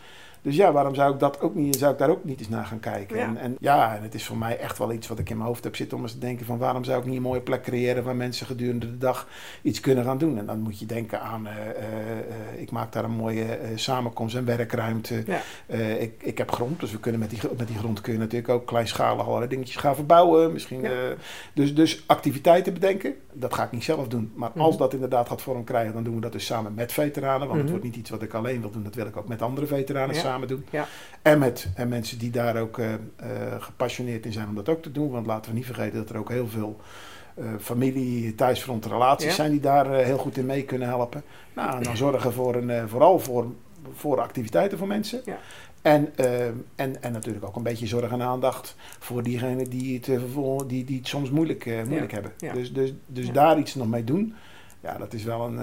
Dus ja, waarom zou ik, dat ook niet, zou ik daar ook niet eens naar gaan kijken? Ja. En, en, ja, en het is voor mij echt wel iets wat ik in mijn hoofd heb zitten om eens te denken van waarom zou ik niet een mooie plek creëren waar mensen gedurende de dag iets kunnen gaan doen. En dan moet je denken aan, uh, uh, ik maak daar een mooie samenkomst en werkruimte. Ja. ik, ik heb grond, dus we kunnen met die, met die grond kun je natuurlijk ook kleinschalig allerlei dingetjes gaan verbouwen. Misschien, ja. dus, dus activiteiten bedenken, dat ga ik niet zelf doen. Maar als mhm. dat inderdaad gaat vorm krijgen, dan doen we dat dus samen met veteranen. Want het mhm. wordt niet iets wat ik alleen wil doen, dat wil ik ook met andere veteranen samen doen. Ja. En met en mensen die daar ook uh, gepassioneerd in zijn om dat ook te doen. Want laten we niet vergeten dat er ook heel veel uh, familie, thuisfront relaties zijn die daar heel goed in mee kunnen helpen. Nou, en dan zorgen voor een, vooral voor, voor activiteiten voor mensen. En, en, en natuurlijk ook een beetje zorg en aandacht voor diegenen die het, die, die het soms moeilijk, moeilijk hebben. Dus, dus, dus daar iets nog mee doen, ja, dat is wel een,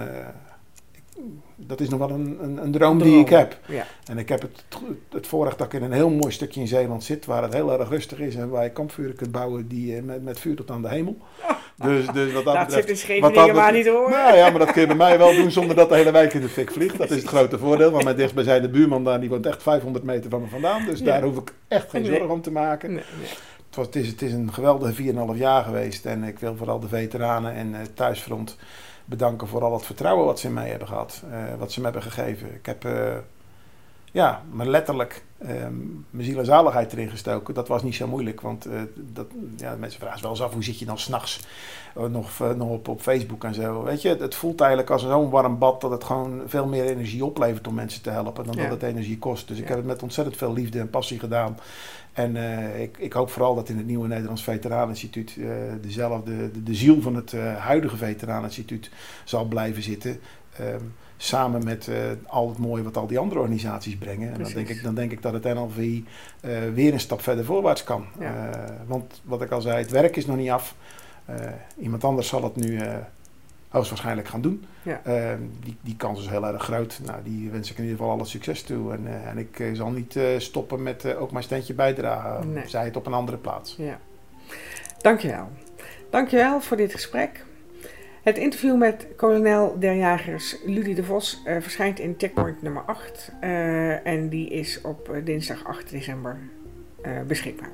dat is nog wel een, een, een droom, die ik heb. Ja. En ik heb het, het voorrecht dat ik in een heel mooi stukje in Zeeland zit, waar het heel erg rustig is en waar je kampvuren kunt bouwen die, eh, met, met vuur tot aan de hemel. Dus, dus wat dat, dat betreft, zit in Scheveningen maar niet hoor. Nou ja, maar dat kun je bij mij wel doen zonder dat de hele wijk in de fik vliegt. Dat is het grote voordeel. Want mijn dichtstbijzijnde buurman daar, die woont echt 500 meter van me vandaan. Dus daar hoef ik echt geen zorgen om te maken. Nee, nee. Het, was, het, is, het is een geweldige 4,5 jaar geweest. En ik wil vooral de veteranen en uh, thuisfront bedanken voor al het vertrouwen wat ze in mij hebben gehad. Uh, wat ze me hebben gegeven. Ik heb uh, ja, me letterlijk um, mijn ziel en zaligheid erin gestoken. Dat was niet zo moeilijk. Want uh, dat, ja, mensen vragen wel eens af hoe zit je dan s'nachts nog, nog op, op Facebook en zo. Weet je, het, het voelt eigenlijk als zo'n warm bad dat het gewoon veel meer energie oplevert om mensen te helpen dan dat het energie kost. Dus ik heb het met ontzettend veel liefde en passie gedaan. En uh, ik, ik, hoop vooral dat in het nieuwe Nederlands Veteraneninstituut uh, dezelfde, de, de, ziel van het uh, huidige Veteraneninstituut zal blijven zitten. Um, samen met al het mooie wat al die andere organisaties brengen. En dan denk, ik, dan denk ik dat het NLV weer een stap verder voorwaarts kan. Ja. want wat ik al zei, het werk is nog niet af. iemand anders zal het nu hoogstwaarschijnlijk gaan doen. Ehm, die, die kans is heel erg groot. Nou, die wens ik in ieder geval alle succes toe. En, eh, en ik eh, zal niet eh, stoppen met ook mijn standje bijdragen. Zij het op een andere plaats. Ja. Dankjewel. Dankjewel voor dit gesprek. Het interview met kolonel der jagers Ludie de Vos verschijnt in checkpoint nummer 8. en die is op dinsdag 8 december beschikbaar.